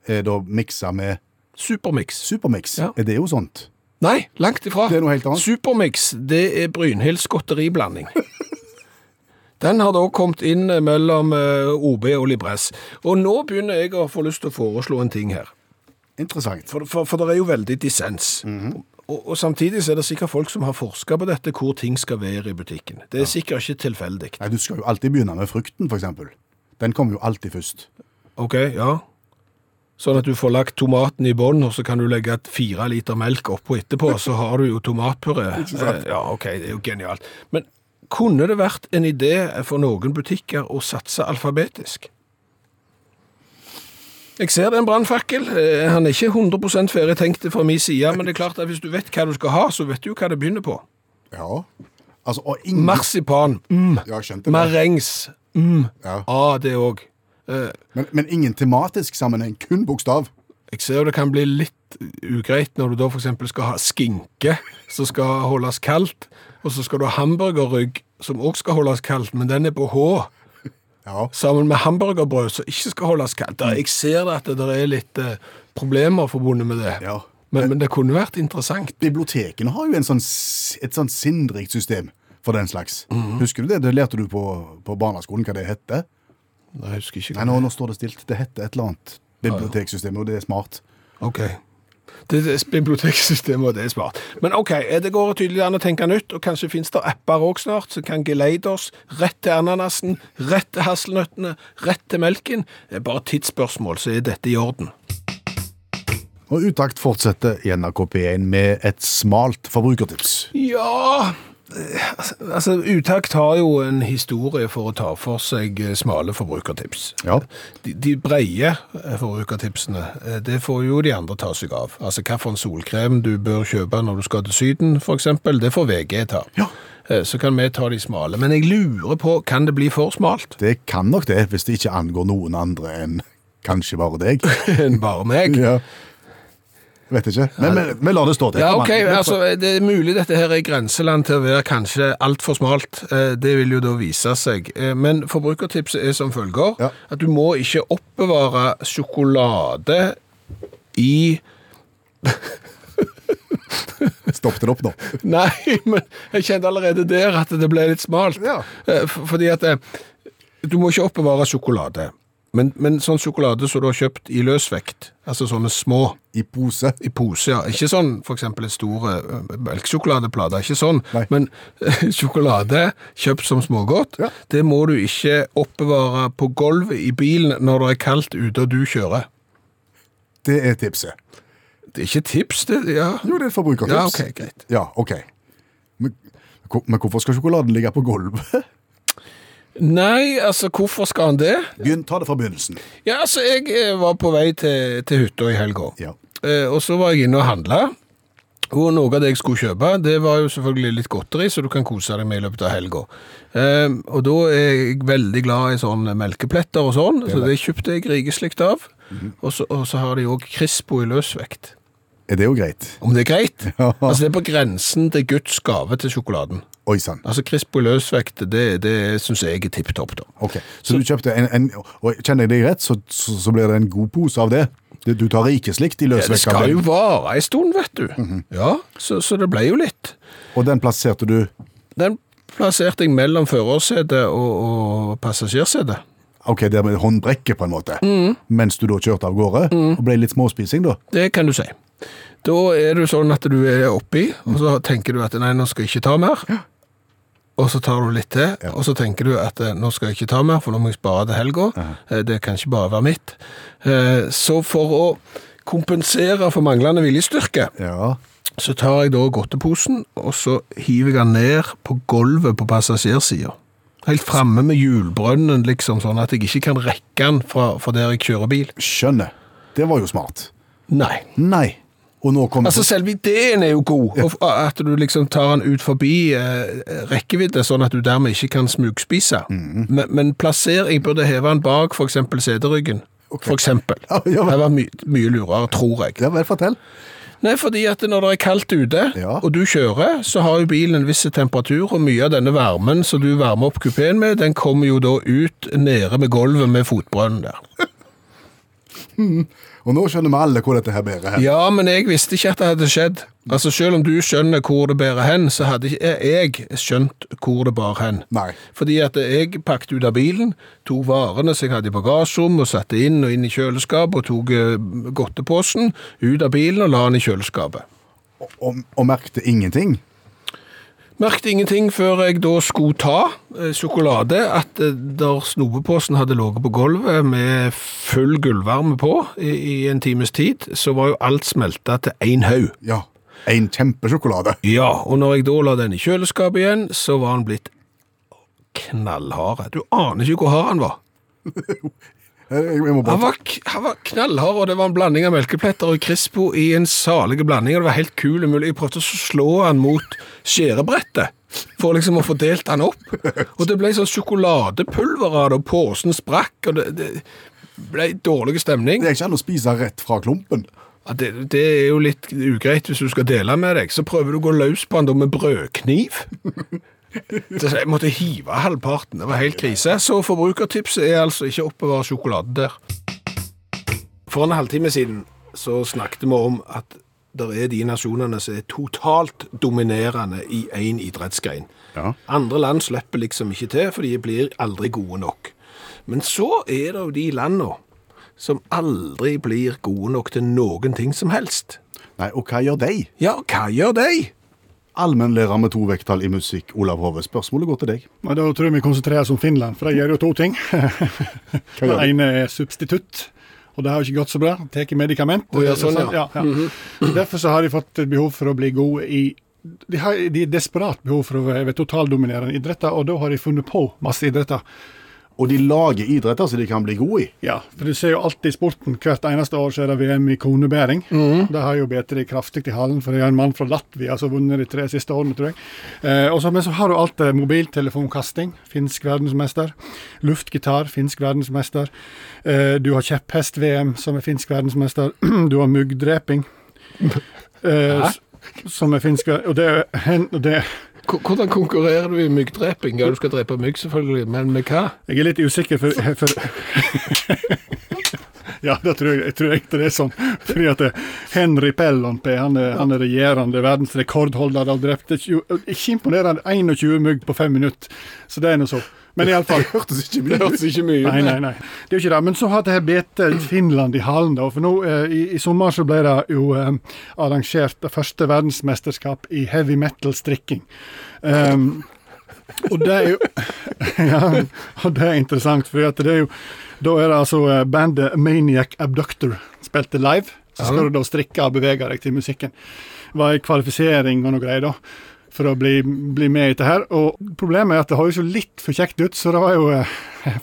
er da miksa med Supermix. Supermix. Ja. Er det jo sånt? Nei, langt ifra. Det er noe helt annet. Supermix, det er Brynhilds godteriblanding. Den har da kommet inn mellom eh, OB og Libress. Og nå begynner jeg å få lyst til å foreslå en ting her. Interessant. For, for, for det er jo veldig dissens. og, og samtidig så er det sikkert folk som har forska på dette, hvor ting skal være i butikken. Det er sikkert ikke tilfeldig. Nei, Du skal jo alltid begynne med frukten, eksempel. Den kommer jo alltid først. Ok, ja. Sånn at du får lagt tomaten i bånn, og så kan du legge fire liter melk oppå etterpå, så har du jo tomatpuré. Eh, Ja, ok, det er jo genialt. Men kunne det vært en idé for noen butikker å satse alfabetisk? Jeg ser det er en brannfakkel. Eh, Han er ikke 100% ferdig tenkt fra min side, men det er klart at hvis du vet hva du skal ha, så vet du jo hva det begynner på. Ja. Altså, ingen... Marsipan, mm. Ja. Marengs, mm. Ja. ah, det òg. Men, men ingen tematisk sammenheng, kun bokstav. Jeg ser jo det kan bli litt ugreit når du da eksempel skal ha skinke, som skal holdes kaldt, og så skal du ha hamburgerrygg, som også skal holdes kaldt, men den er på H, Ja. sammen med hamburgerbrød, som ikke skal holdes kaldt. Da, Jeg ser at det er litt eh, problemer forbundet med det, Ja. men, men det kunne vært interessant. Bibliotekene har jo en sånn, et sånn sinnrikt system for den slags. Husker du det? Det lærte du på, på barneskolen, hva det hette? Nei, Jeg husker ikke. Nei, nå, nå står det stilt. Det heter et eller annet biblioteksystem, og det er smart. Ok. Det er biblioteksystemet, og det er smart. Men ok, eh, det går tydelig an å tenke nytt, og kanskje finnes det apper også snart, som kan geleide oss rett til ananasen, rett til hasselnøttene, rett til melken. Det er bare tidsspørsmål, så er dette i orden. Og Utakt fortsetter i NRK P1 med et smalt forbrukertips. Ja, altså Utakt har jo en historie for å ta for seg eh, smale forbrukertips. Ja. De, de breie eh, forbrukertipsene, eh, det får jo de andre ta seg av. Altså hva for en solkrem du bør kjøpe når du skal til syden, eksempel, det får VG ta. Ja. Så kan vi ta de smale. Men jeg lurer på, kan det bli for smalt? Det kan nok det, hvis det ikke angår noen andre enn kanskje bare deg. Enn bare meg? Ja. Vet ikke. Men, vi lar det stå til. Ja, ok, altså Det er mulig dette her er grenseland til å være kanskje altfor smalt. Eh, Det vil jo da vise seg. Eh, Men forbrukertipset er som følger. Ja. At du må ikke oppbevare sjokolade i Stopp det opp nå. Nei, men jeg kjente allerede der at det ble litt smalt. Ja. Eh, Fordi at du må ikke oppbevare sjokolade. Men, men sånn sjokolade som du har kjøpt i løsvekt, altså sånne små I pose. i pose, ja. Ikke sånn eksempel en stor eh, melkesjokoladeplate, ikke sånn. Nei. Men eh, sjokolade kjøpt som smågodt, Ja. det må du ikke oppbevare på gulvet i bilen når det er kaldt ute og du kjører. Det er tipset. Det er ikke tips, det, ja. Jo, det er forbrukertips. Ja, ok, greit. Ja, ok. Men, men hvorfor skal sjokoladen ligge på gulvet? Nei, altså, hvorfor skal han det? Begynn, ta det fra begynnelsen. Ja, altså, jeg eh, var på vei til, til hytta i helga. Ja. Eh, og så var jeg inne og handla. Og noe av det jeg skulle kjøpe, det var jo selvfølgelig litt godteri, så du kan kose deg med i løpet av helga. Eh, og da er jeg veldig glad i sånne melkepletter og sånn, så det kjøpte jeg rikeslikt av. og, så, og så har de òg Crispo i løsvekt. Er det jo greit? Om det er greit? Ja. Altså, det er på grensen til Guds gave til sjokoladen. Oi sann. Altså, krisp og løsvekt, det, det syns jeg er tipp topp, da. Ok, så, du kjøpte en, en og kjenner jeg deg rett, så, så, så blir det en god pose av det. Du, du tar slikt i Ja, det skal jo vare ei stund, vet du. Ja, så, så det ble jo litt. og den plasserte du Den plasserte jeg mellom førersetet og, og passasjersetet. Ok, det med håndbrekket på en måte, Mm. mens du da kjørte av gårde, og ble litt småspising da. Det kan du si. Da er det sånn at du er oppi, og så tenker du at nei, nå skal jeg ikke ta mer. Og så tar du litt til, og så tenker du at eh, nå skal jeg ikke ta mer, for nå må jeg spare til helga. Eh, Det kan ikke bare være mitt. Eh, Så for å kompensere for manglende viljestyrke, Ja. så tar jeg da godteposen, og så hiver jeg den ned på gulvet på passasjersida. Helt framme med hjulbrønnen, liksom, sånn at jeg ikke kan rekke den fra, fra der jeg kjører bil. Skjønner. Det var jo smart. Nei. Nei. Altså Selve ideen er jo god, ja. at du liksom tar den ut forbi eh, rekkevidde, sånn at du dermed ikke kan smugspise. Mm. men, men plasser, jeg burde heve den bak f.eks. seteryggen. For eksempel. Ja, ja, Det var my mye lurere, tror jeg. Ja vel, fortell. Nei, fordi at når det er kaldt ute, Ja. og du kjører, så har jo bilen en viss temperatur, og mye av denne varmen som du varmer opp kupeen med, den kommer jo da ut nede med gulvet med fotbrønnen der. Og nå skjønner vi alle hvor dette her bærer hen. Ja, men jeg visste ikke at det hadde skjedd. Altså, Selv om du skjønner hvor det bærer hen, så hadde ikke jeg skjønt hvor det bar hen. Nei. Fordi at jeg pakket ut av bilen, tok varene som jeg hadde i bagasjerommet, og satte inn og inn i kjøleskapet, og tok eh, godteposen ut av bilen og la den i kjøleskapet. Og, og merkte ingenting. Merkte ingenting før jeg da skulle ta eh, sjokolade, at eh, der snopeposen hadde ligget på gulvet med full gulvvarme på i, i en times tid, så var jo alt smelta til én haug. Ja. En kjempesjokolade. Ja, og når jeg da la den i kjøleskapet igjen, så var den blitt knallhard. Du aner ikke hvor hard han var. Jeg, jeg Han var, han var knallhard, og det var en blanding av melkepletter og Crispo i en salig blanding, og det var helt kul umulig. Jeg prøvde å slå han mot skjærebrettet, for liksom å få delt han opp. Og det ble sånn sjokoladepulver av det, og posen sprakk, og det, det ble dårlig stemning. Det er ikke an å spise rett fra klumpen. Ja, det, det er jo litt ugreit hvis du skal dele med deg. Så prøver du å gå løs på han da med brødkniv. Jeg måtte hive halvparten. Det var helt krise. Så forbrukertipset er altså ikke å oppbevare sjokolade der. For en halvtime siden så snakket vi om at det er de nasjonene som er totalt dominerende i én idrettsgrein. Ja. Andre land slipper liksom ikke til, for de blir aldri gode nok. Men så er det jo de landene som aldri blir gode nok til noen ting som helst. Nei, og hva gjør de? Ja, hva gjør de? Allmennlærer med to vekttall i musikk, Olav Hove. Spørsmålet går til deg. Og Da tror jeg vi konsentrerer oss om Finland, for de gjør jo to ting. Den ene er substitutt, og det har jo ikke gått så bra. Tar medikament. Oh, ja, sånn, ja. ja. Derfor så har de fått behov for å bli gode i de har de desperat behov for å være totaldominerende idretter, og da har de funnet på masse idretter. Og de lager idretter som de kan bli gode i. Ja, for du ser jo alltid i sporten, hvert eneste år så er det VM i konebæring. Det har jo bitt de kraftig i halen, for det er en mann fra Latvia som har vunnet de tre siste årene, tror jeg. Eh, og så, men så har du alt det mobiltelefonkasting, finsk verdensmester. Luftgitar, finsk verdensmester. Eh, du har kjepphest-VM, som er finsk verdensmester. du har muggdreping. Eh, som er finsk Og det er det K- Hvordan konkurrerer du i myggdreping? Ja, du skal drepe mygg selvfølgelig, men med hva? Jeg er litt usikker, for, for Ja, det tror jeg, jeg tror ikke det er sånn. Fordi at Henry Pellonpé han er, han er regjerende verdensrekordholder og drepte tju- ikke imponerende 21 mygg på fem minutter. Så det er nå så. Men iallfall Hørtes ikke Det mye ut. hørtes ikke mye ut. Nei, nei, nei. Det er jo ikke det. Men så har det her bitt Finland i halen, da. For nå eh, i, i sommer så ble det jo eh, arrangert det første verdensmesterskap i heavy metal-strikking. Um, og det er jo Ja, og det er interessant, for det er jo Da er det altså eh, bandet Maniac Abductor spilte live. Så skal du da strikke og bevege deg til musikken. Det var en kvalifisering og noe greier, da. For å bli, bli med i dette her. Og problemet er at det høres jo litt for kjekt ut, så det var jo eh,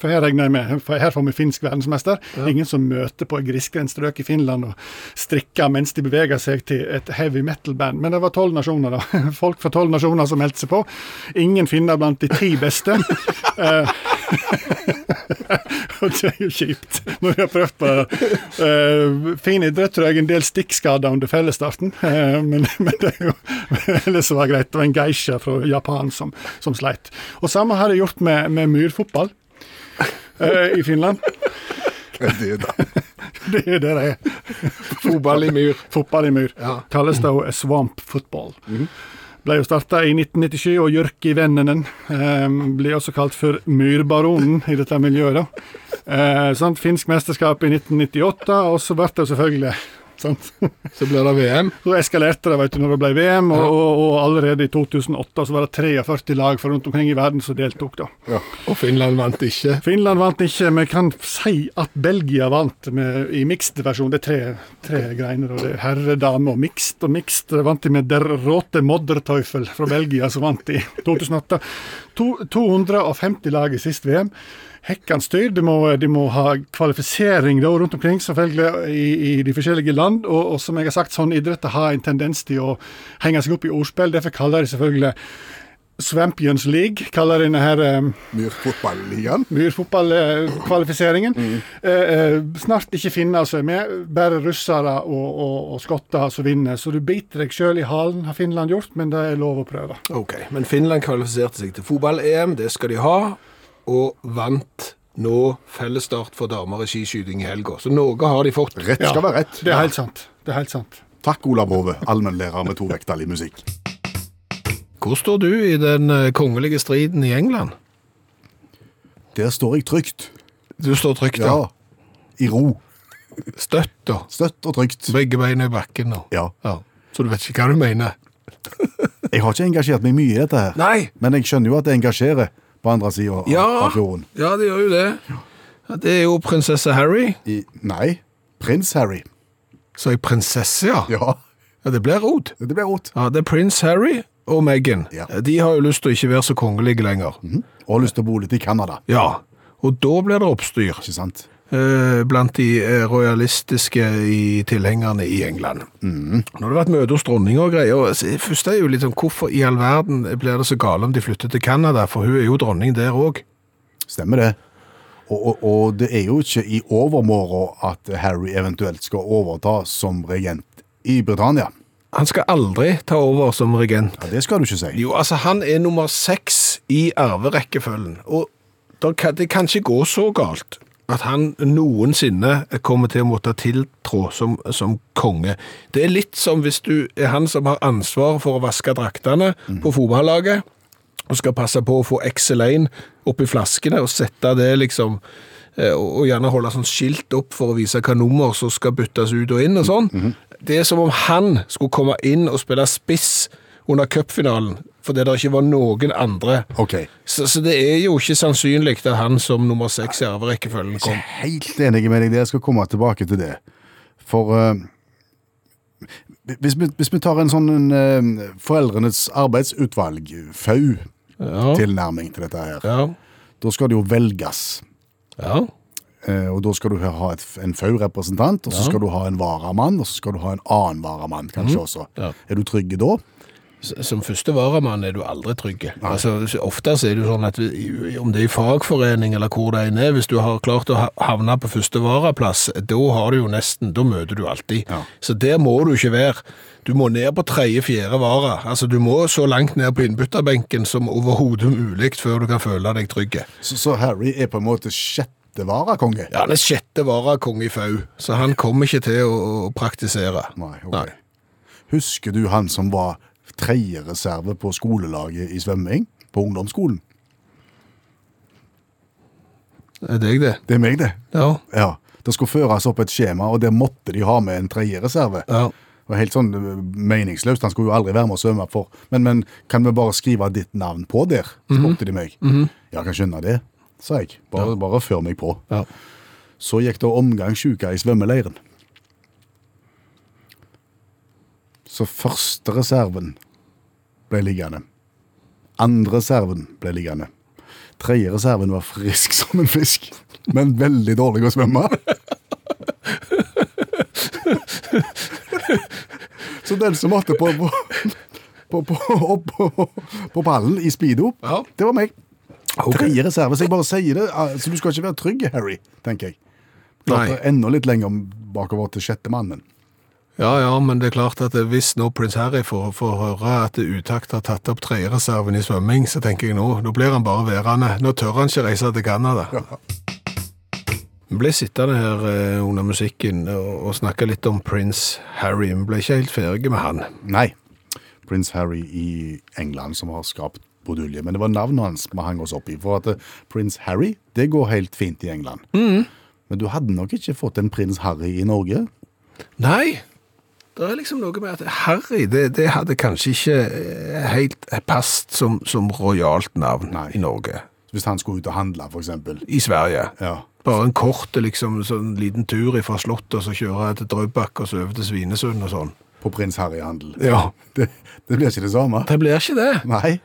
For her regner jeg med for Her får vi finsk verdensmester. Ingen som møter på et grisgrendt strøk i Finland og strikker mens de beveger seg til et heavy metal-band. Men det var tolv nasjoner, da. Folk fra tolv nasjoner som meldte seg på. Ingen finner blant de ti beste. Eh, og det er jo kjipt når vi har prøvd på det. Eh, fin idrett, tror jeg. En del stikkskader under fellesstarten, uh, men, men det er jo ellers var det greit. Det var en geisha fra Japan som, som sleit. Og samme har jeg gjort med, med myrfotball uh, i Finland. Hva er det da? Det er det det er. Fotball i myr. Fotball i myr. Ja. Kalles det swamp football. Ble jo starta i 1997, og Jørki Vennenen eh, blir også kalt for myrbaronen i dette miljøet. da. Eh, sant? Finsk mesterskap i 1998, og så ble det selvfølgelig Sant? Så ble det VM. Så eskalerte det vet du, når det ble VM, og, og, og allerede i 2008 så var det 43 lag fra rundt omkring i verden som deltok. da. Og Finland vant ikke. Finland vant ikke, men jeg kan si at Belgia vant med, i mixed versjon. Det er tre, tre greiner. og det er Herre, dame og mixed. Og mixed vant de med Der Råte Modderteufel fra Belgia, som vant i 2008. To, 250 lag i sist VM. Hekkans styr. De må, de må ha kvalifisering da, rundt omkring selvfølgelig i, i de forskjellige land. Og, og som jeg har sagt, sånn idretter har en tendens til å henge seg opp i ordspill. Derfor kaller de selvfølgelig Swampions League, kaller de denne her um, Myrfotballigaen. myrfotballkvalifiseringen. Eh, eh, snart ikke finner seg med, bare russere og, og, og skotter som vinner. Så du biter deg sjøl i halen, har Finland gjort, men det er lov å prøve. Ok, Men Finland kvalifiserte seg til fotball-EM, det skal de ha. Og vant nå fellesstart for damer i skiskyting i helga. Så noe har de fått. Rett skal være rett. Det er helt sant. Det er helt sant. Takk, Olav Hove, allmennlærer med to vekttall i musikk. Hvor står du i den eh, kongelige striden i England? Der står jeg trygt. Du står trygt, Ja. ja. I ro. Støtt, da. Støtt og trygt. Begge beina i bakken nå. Ja. Ja. Så du vet ikke hva du mener? Jeg har ikke engasjert meg mye i dette her. Nei! Men jeg skjønner jo at det engasjerer på andre sida av, Ja, av fjorden. ja det gjør jo det. Ja, det er jo prinsesse Harry. I, nei, prins Harry. Så jeg prinsesse, ja. Ja, Ja, Det blir rot. det blir rot. Ja, det er prins Harry og Meghan. Ja. De har jo lyst til å ikke være så kongelige lenger. Og har lyst til å bo litt i Canada. Ja, og da blir det oppstyr Ikke sant? Eh, blant de rojalistiske royalistiske i tilhengerne i England. Nå har det vært møte hos dronninga og greier. Først er jo litt sånn, Hvorfor i all verden blir det så gale om de flytter til Canada? For hun er jo dronning der òg. Stemmer det. Og, og, og det er jo ikke i overmorgen at Harry eventuelt skal overta som regent i Britannia. Han skal aldri ta over som regent. Ja, det skal du ikke si. Jo, altså han er nummer seks i arverekkefølgen, og kan, det kan ikke gå så galt at han noensinne kommer til å måtte tiltrå som, som konge. Det er litt som hvis du er han som har ansvar for å vaske draktene på fotballaget, og skal passe på å få XL1 opp i flaskene og sette det liksom eh, og gjerne holde sånn skilt opp for å vise hva nummer som skal byttes ut og inn og sånn. Det er som om han skulle komme inn og spille spiss under cupfinalen, fordi det ikke var noen andre. Okay. Så, så det er jo ikke sannsynlig at han som nummer seks i arverekkefølgen Jeg kom. er helt enig med deg, jeg skal komme tilbake til det. For uh, hvis, vi, hvis vi tar en sånn en, eh, foreldrenes arbeidsutvalg, FAU-tilnærming Ja, til dette her, ja, da skal det jo velges. ja. Uh, og da skal du ha et, en FAU-representant, og så skal du ha en varamann, og så skal du ha en annen varamann kanskje også. Ja. Er du trygg da? Som første varamann er du aldri trygg. Altså, ofte er det jo sånn at om det er i fagforening eller hvor det er, hvis du har klart å havne på første varaplass, da har du jo nesten, da møter du alltid. Ja. Så der må du ikke være. Du må ned på tredje, fjerde vara. Altså, du må så langt ned på innbytterbenken som overhodet mulig før du kan føle deg trygg. Så, så Harry er på en måte sjette varakonge? Ja, han er sjette varakonge i FAU, så han kommer ikke til å, praktisere. Nei, ok. Husker du han som var tredje reserve på skolelaget i svømming på ungdomsskolen? Det Er deg, det? Det er meg, det. Ja. Ja. Det skulle føres opp et skjema, og der måtte de ha med en tredjereserve. ja. Det var helt sånn øh, meningsløst. Han skulle jo aldri være med å svømme for. Men, men kan vi bare skrive ditt navn på der? spurte de meg. Ja, jeg kan skjønne det, sa jeg. Bare, bare før meg på. ja. Så gikk det omgangssjuke i svømmeleiren. Så første reserven ble liggende. Andre reserven ble liggende. Tredje reserven var frisk som en fisk, men veldig dårlig å svømme. Så den som måtte på, på, på, på, pallen i speedo, Ja. det var meg. Tredje reserve, så jeg bare sier det. Så du skal ikke være trygg, Harry, tenker jeg. Klart Enda litt lenger bakover til sjette mannen. Ja, ja, men det er klart at hvis nå prins Harry får, får høre at Utakt har tatt opp tredjereserven i svømming, så tenker jeg nå, nå blir han bare værende. Nå tør han ikke reise til Canada. Vi ble sittende her eh, under musikken og, snakke litt om prins Harry. Vi ble ikke helt ferdige med han. Nei. Prins Harry i England som har skapt bodulje. Men det var navnet hans vi hang oss opp i. For at eh, prins Harry, det går helt fint i England. Men du hadde nok ikke fått en prins Harry i Norge? Nei, Det er liksom noe med at Harry, det, det hadde kanskje ikke eh, helt passet som, som rojalt navn Nei. i Norge. Hvis han skulle ut og handle, eksempel. I Sverige. Ja. Bare en kort liksom, sånn liten tur fra Slottet, og så kjøre til Drøbak og så over til Svinesund og sånn. På Prins Harry-handel. Ja. Det, det blir ikke det samme. Det blir ikke det. Nei.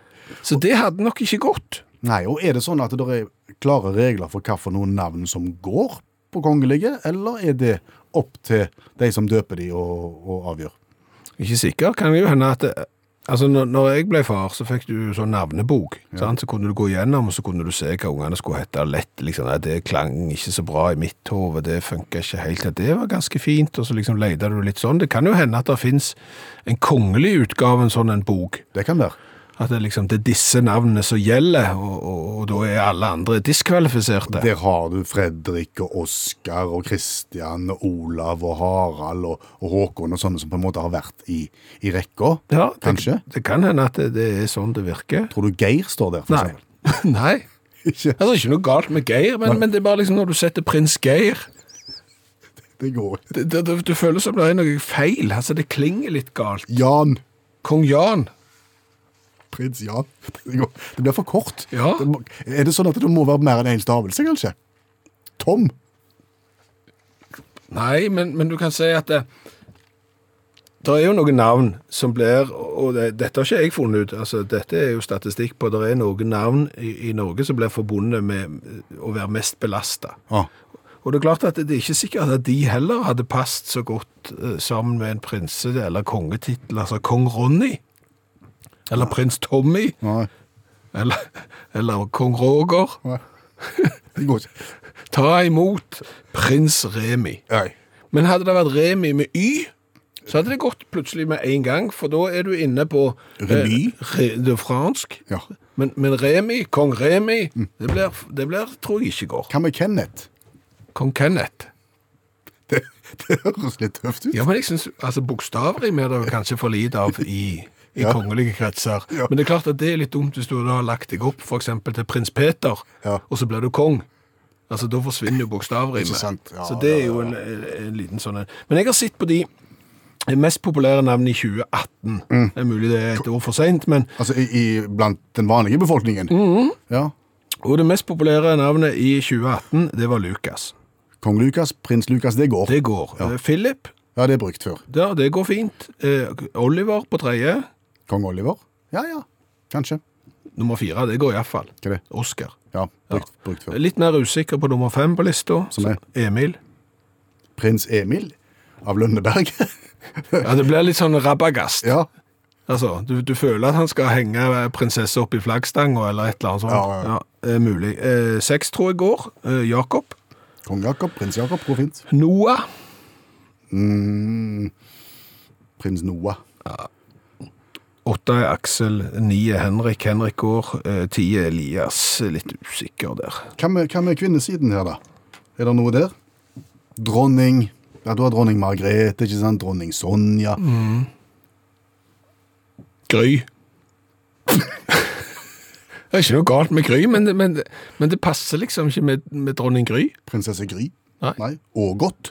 Så det hadde nok ikke gått. Nei, og er det sånn at det er klare regler for noen navn som går på kongelige, eller er det opp til de som døper de og, og avgjør? Ikke sikker. Kan jo hende at det, Altså, når, når jeg ble far, så fikk du sånn navnebok. Sant? Så kunne du gå gjennom, og så kunne du se hva ungene skulle hete lett. Liksom, nei, det klang ikke så bra i mitt hode, det funka ikke helt. Det var ganske fint, og så liksom leide du litt sånn. Det kan jo hende at det fins en kongelig utgave en sånn en bok. Det kan være. At det, liksom, det er disse navnene som gjelder, og, og, og da er alle andre diskvalifiserte. Der har du Fredrik og Oskar og Kristian og Olav og Harald og, og Håkon og sånne som på en måte har vært i, i rekka. Ja, det, Kanskje. Det kan hende at det, det er sånn det virker. Tror du Geir står der, for Nei. eksempel? Nei. Ikke? Det er ikke noe galt med Geir, men, men det er bare liksom når du setter prins Geir Det går ikke. det, det, det, Du føler som det er noe feil. altså Det klinger litt galt. Jan. Kong Jan. Prins Jan. Det, blir for kort. Ja. Det må, er det sånn at det må være mer enn én stavelse, kanskje? Tom. Nei, men, men du kan si at det, det er jo noen navn som blir, og det, dette har ikke jeg funnet ut, altså dette er jo statistikk på, det er noen navn i, i Norge som blir forbundet med å være mest belastet. Ah. Og det er klart at det er ikke sikkert at de heller hadde passet så godt eh, sammen med en prinse- eller kongetittel, altså kong Ronny, eller prins Tommy, Nei. eller, eller kong Roger. Nei. Det går ikke. Ta imot prins Remi. Nei. Men hadde det vært Remi med Y, så hadde det gått plutselig med en gang, for da er du inne på Remi? eh, det fransk. Ja. Men, men Remi, kong Remi, det, blir, det blir, tror jeg ikke går. Hva med Kenneth? Kong Kenneth. Det, det høres litt tøft ut. Ja, men jeg synes, altså bokstavrim er det kanskje for lite av i, i Ja. kongelige kretser. Ja. Men det er klart at det er litt dumt hvis du da har lagt deg opp eksempel til prins Peter, Ja. og så blir du kong. Altså, da forsvinner jo bokstavrimet. Så det er jo en, en liten sånn en. Men jeg har sett på de mest populære navnene i 2018. Mm. Det er mulig det er et år for sent, men Altså i, i, blant den vanlige befolkningen? Ja. og det mest populære navnet i 2018, det var Lukas. Kong Lukas, prins Lukas, det går. Det går. Ja. Eh, Philip, Ja, det er brukt før. ja, det går fint. Eh, Oliver på tredje. Kong Oliver? Ja, ja. Kanskje. Nummer fire, det går iallfall. Oscar. Ja, brukt, brukt før. Litt mer usikker på nummer fem på lista. Som er? Emil. Prins Emil av Lønneberg. Ja, det blir litt sånn rabagast. ja. Altså, du, du føler at han skal henge prinsesse opp i flaggstanga eller et eller annet sånt. Ja, ja. mulig. Eh, seks tror jeg går. Eh, Jakob. Kong Jakob, prins Jakob, går fint. Noah. Mm, prins Noah. Åtte er Aksel. Ni er Henrik. Henrik går. Eh, ti er Elias. Litt usikker der. Hva med, hva med kvinnesiden her, da? Er det noe der? Dronning. Ja, du har dronning Margrethe, ikke sant? Dronning Sonja. Gry. det er ikke noe galt med Gry, men men, men det passer liksom ikke med, med dronning Gry. Prinsesse Gry. Nei. Og godt.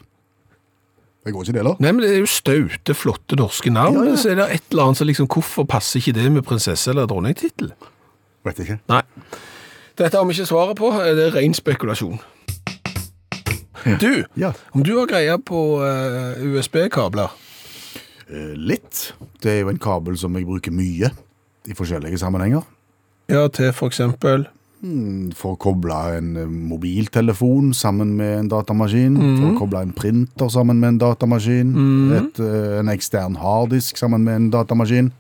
Det går ikke det, eller? Nei, men det er jo staute, flotte norske navn. Ja, ja. Så er det et eller annet som liksom, hvorfor passer ikke det med prinsesse- eller dronningtittel? Vet ikke. Nei. Dette har vi ikke svaret på. Det er ren spekulasjon. Du, Ja. om du har greie på uh, USB-kabler Eh, litt. Det er jo en kabel som jeg bruker mye i forskjellige sammenhenger. Ja, til for eksempel For å koble en eh, mobiltelefon sammen med en datamaskin. For å koble en printer sammen med en datamaskin. Et, eh, en ekstern harddisk sammen med en datamaskin.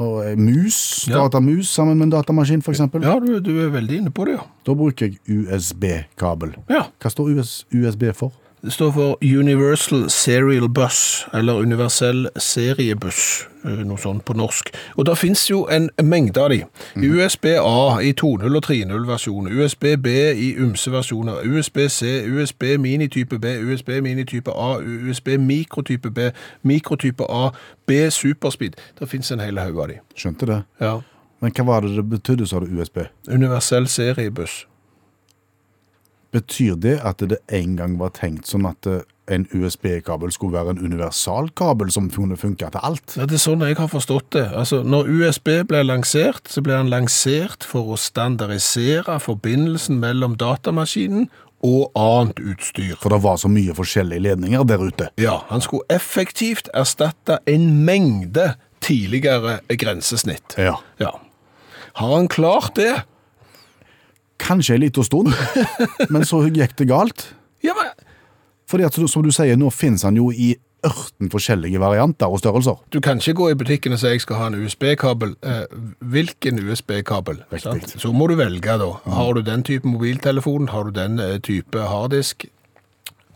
Og en mus, Ja. datamus sammen med en datamaskin, eksempel. Ja, du, du er veldig inne på det, ja. Da bruker jeg USB-kabel. Ja. Hva står US, USB for? Det står for Universal Serial Bus, eller Universell Seriebuss, eh, noe sånt på norsk. Og det finnes jo en mengde av de. USB-A i 2.0 og 3.0-versjon, USB-B i ymse versjoner, USB-C, USB mini-type B, USB mini-type A, USB mikrotype B, mikrotype A, B superspeed. Det finnes en hel haug av de. Skjønte det. Ja. Men hva var det det betydde, sa du, USB? Universell Seriebuss. Betyr det at det en gang var tenkt sånn at eh, en USB-kabel skulle være en universalkabel som kunne funke til alt. Ja, Det er sånn jeg har forstått det. Altså, Når USB ble lansert, så ble han lansert for å standardisere forbindelsen mellom datamaskinen og annet utstyr. For det var så mye forskjellige ledninger der ute. Ja, Han skulle effektivt erstatte en mengde tidligere grensesnitt. Ja. Ja. Har han klart det? Kanskje en liten stund, men så gikk det galt. Ja, men Fordi at, som du sier, nå finnes han jo i ørten forskjellige varianter og størrelser. Du kan ikke gå i butikken og si jeg skal ha en USB-kabel. Eh, hvilken USB-kabel? Så må du velge da. Har du den type mobiltelefon, har du den eh, type harddisk,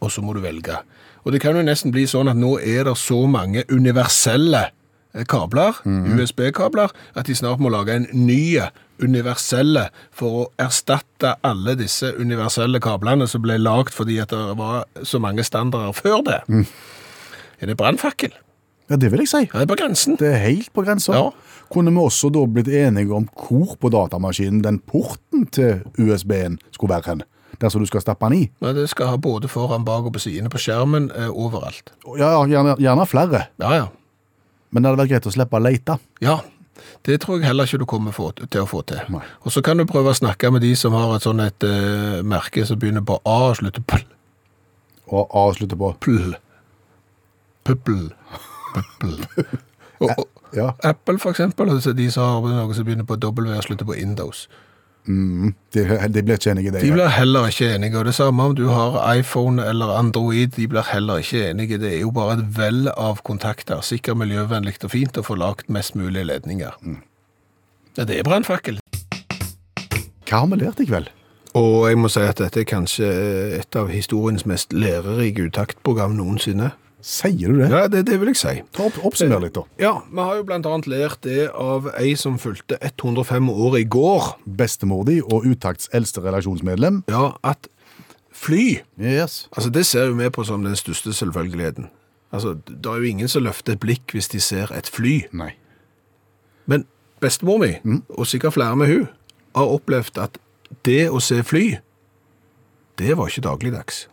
og så må du velge. Og det kan jo nesten bli sånn at nå er det så mange universelle kabler, USB-kabler, at de snart må lage en ny universelle for å erstatte alle disse universelle kablene som ble lagd fordi at det var så mange standarder før det. Er det brannfakkel? Ja, det vil jeg si. Det er på grensen. Det er helt på grensa. Ja. Kunne vi også da blitt enige om hvor på datamaskinen den porten til USB-en skulle være hen? Der som du skal stappe den i? Ja, det skal ha både foran, bak og på sidene på skjermen, eh, overalt. Ja, gjerne, gjerne flere. Ja, ja. Men det hadde vært greit å slippe å lete. Ja, det tror jeg heller ikke du kommer til å få til. Nei. Og så kan du prøve å snakke med de som har et sånn et uh, merke som begynner på A og slutter på L. Og avslutte på Pl. Puppel. Puppel. Og, og Ja, Apple for eksempel, altså de som har noe som begynner på W og slutter på Windows. de, de blir ikke enige i det. De blir heller ikke enige, og det samme om du har iPhone eller Android, de blir heller ikke enige. Det er jo bare et vell av kontakter, sikkert miljøvennlig og fint å få lagt mest mulig ledninger. Ja, det er brannfakkel. Hva har vi lært i kveld? Og jeg må si at dette er kanskje et av historiens mest lærerike utaktprogram noensinne. Sier du det? Ja, det, det vil jeg si. Ta opp, Oppsummer litt, da. Ja, vi har jo annet lært det av ei som fulgte 105 år i går. Bestemor di og Utakts eldste relasjonsmedlem. Ja, at fly Yes. Altså, Det ser jo vi på som den største selvfølgeligheten. Altså, Det er jo ingen som løfter et blikk hvis de ser et fly. Nei. Men bestemor mi, og sikkert flere med hun, har opplevd at det å se fly, det var ikke dagligdags.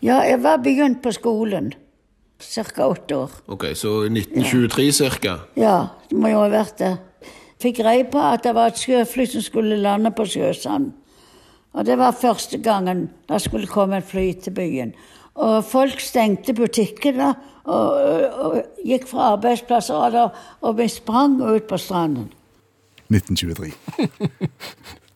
Ja, jeg var begynt på skolen. Cirka åtte år. Ok, Så 1923 cirka? Ja, det må jo ha vært det. Fikk greie på at det var et sjøfly som skulle lande på Sjøsand. Og det var første gangen det skulle komme et fly til byen. Og folk stengte butikkene og, og, og gikk fra arbeidsplasser, og, da, og vi sprang ut på stranden. 1923.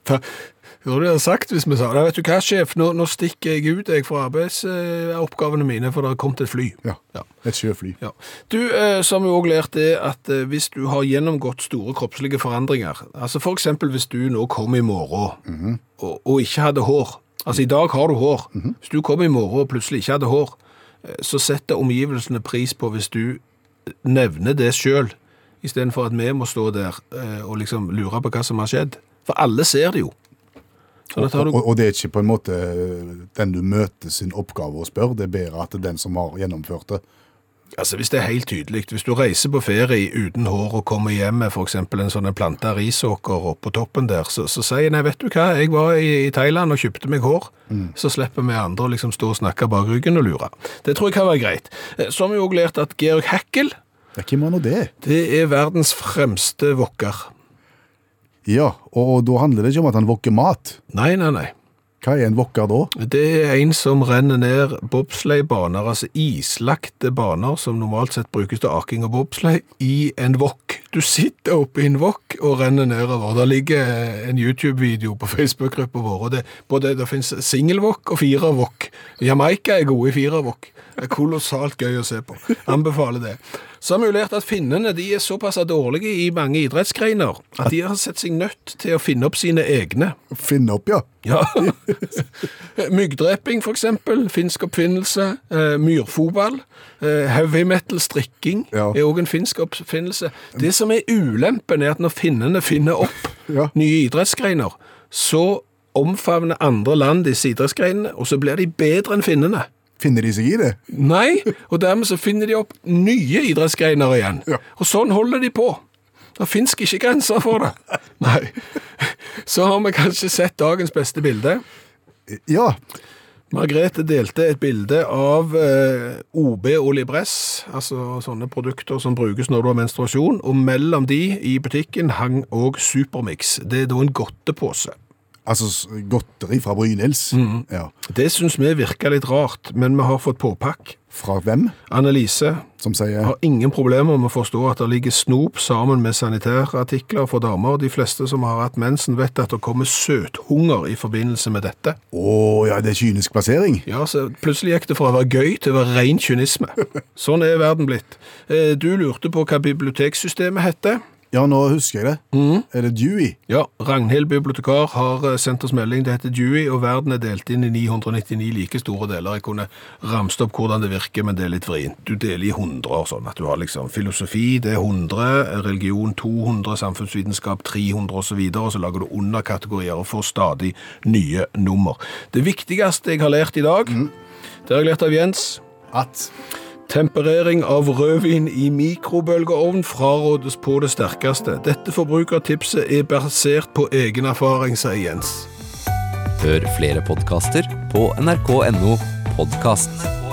Hva hadde dere sagt hvis vi sa det? Vet du hva, sjef, nå, nå stikker jeg ut jeg fra arbeidsoppgavene mine, for det har kommet et fly. Ja. Ja. Et sjøfly. Ja. Du, eh, som vi også lærte det at eh, hvis du har gjennomgått store kroppslige forandringer, altså for eksempel hvis du nå kom i morgen og, og ikke hadde hår, altså i dag har du hår, hvis du kom i morgen og plutselig ikke hadde hår, eh, så setter omgivelsene pris på hvis du nevner det selv, i stedet for at vi må stå der og liksom lure på hva som har skjedd. For alle ser det jo. Og, du... og, og det er ikke på en måte den du møter sin oppgave å spørre, det er bedre at det er den som har gjennomført det. Altså Hvis det er helt tydelig, hvis du reiser på ferie uten hår og kommer hjem med eksempel en sånn planta risåker oppå toppen der, så, så sier nei, vet du hva, jeg var i, i Thailand og kjøpte meg hår. Så slipper vi andre å liksom stå og snakke bak ryggen og lure. Det tror jeg kan være greit. Eh, Så har vi òg lært at Georg Hackel er hvem var nå det? det er verdens fremste wokker. Ja, og da handler det ikke om at han wokker mat. Nei, nei, nei. Hva er en wokker da? Det er en som renner ned bobsleigh-baner, altså islagte baner som normalt sett brukes til aking og bobslei, i en wok. Du sitter oppe i en wok og renner nedover. Der ligger en YouTube-video på Facebook-gruppa vår, og det, både, det finnes singelwok og firerwok. Jamaica er gode i firerwok. Det er kolossalt gøy å se på. Anbefaler det. Så har vi jo lært at finnene de er såpass dårlige i mange idrettsgreiner at de har sett seg nødt til å finne opp sine egne. Finne opp, ja. Ja. Myggdreping, for eksempel. Finsk oppfinnelse. Eh, myrfotball. Eh, heavy metal-strikking Ja. er òg en finsk oppfinnelse. Det som er ulempen, er at når finnene finner opp Ja. nye idrettsgreiner, så omfavner andre land disse idrettsgreinene, og så blir de bedre enn finnene. Finner de seg i det? Nei, og dermed så finner de opp nye idrettsgreiner igjen. Ja. Og sånn holder de på. Det finnes ikke grenser for det. Nei. Så har vi kanskje sett dagens beste bilde. Ja. Margrethe delte et bilde av eh, OB Olibress, altså sånne produkter som brukes når du har menstruasjon, og mellom de i butikken hang òg Supermix. Det er da en godtepose. Altså godteri fra Brynils. Ja. Det syns vi virker litt rart, men vi har fått påpakk. Fra hvem? Annelise Som sier har ingen problemer med å forstå at det ligger snop sammen med sanitærartikler for damer. De fleste som har hatt mensen vet at det kommer søthunger i forbindelse med dette. Å ja, det er kynisk plassering. Ja, så plutselig gikk det fra å være gøy til å være ren kynisme. Sånn er verden blitt. Eh, Du lurte på hva biblioteksystemet heter. Ja, nå husker jeg det. Er det Dewey? Ja, Ragnhild bibliotekar har sendt oss melding. Det heter Dewey, og verden er delt inn i 999 like store deler. Jeg kunne ramst opp hvordan det virker, men det er litt vrient. Du deler i hundre, sånn at du har liksom filosofi, det er 100, religion 200, samfunnsvitenskap 300 osv., og, så og så lager du underkategorier og får stadig nye nummer. Det viktigste jeg har lært i dag, det har jeg lært av Jens. At Temperering av rødvin i mikrobølgeovn frarådes på det sterkeste. Dette forbrukertipset er basert på egen erfaring, sier Jens. Hør flere podkaster på nrk.no podkast.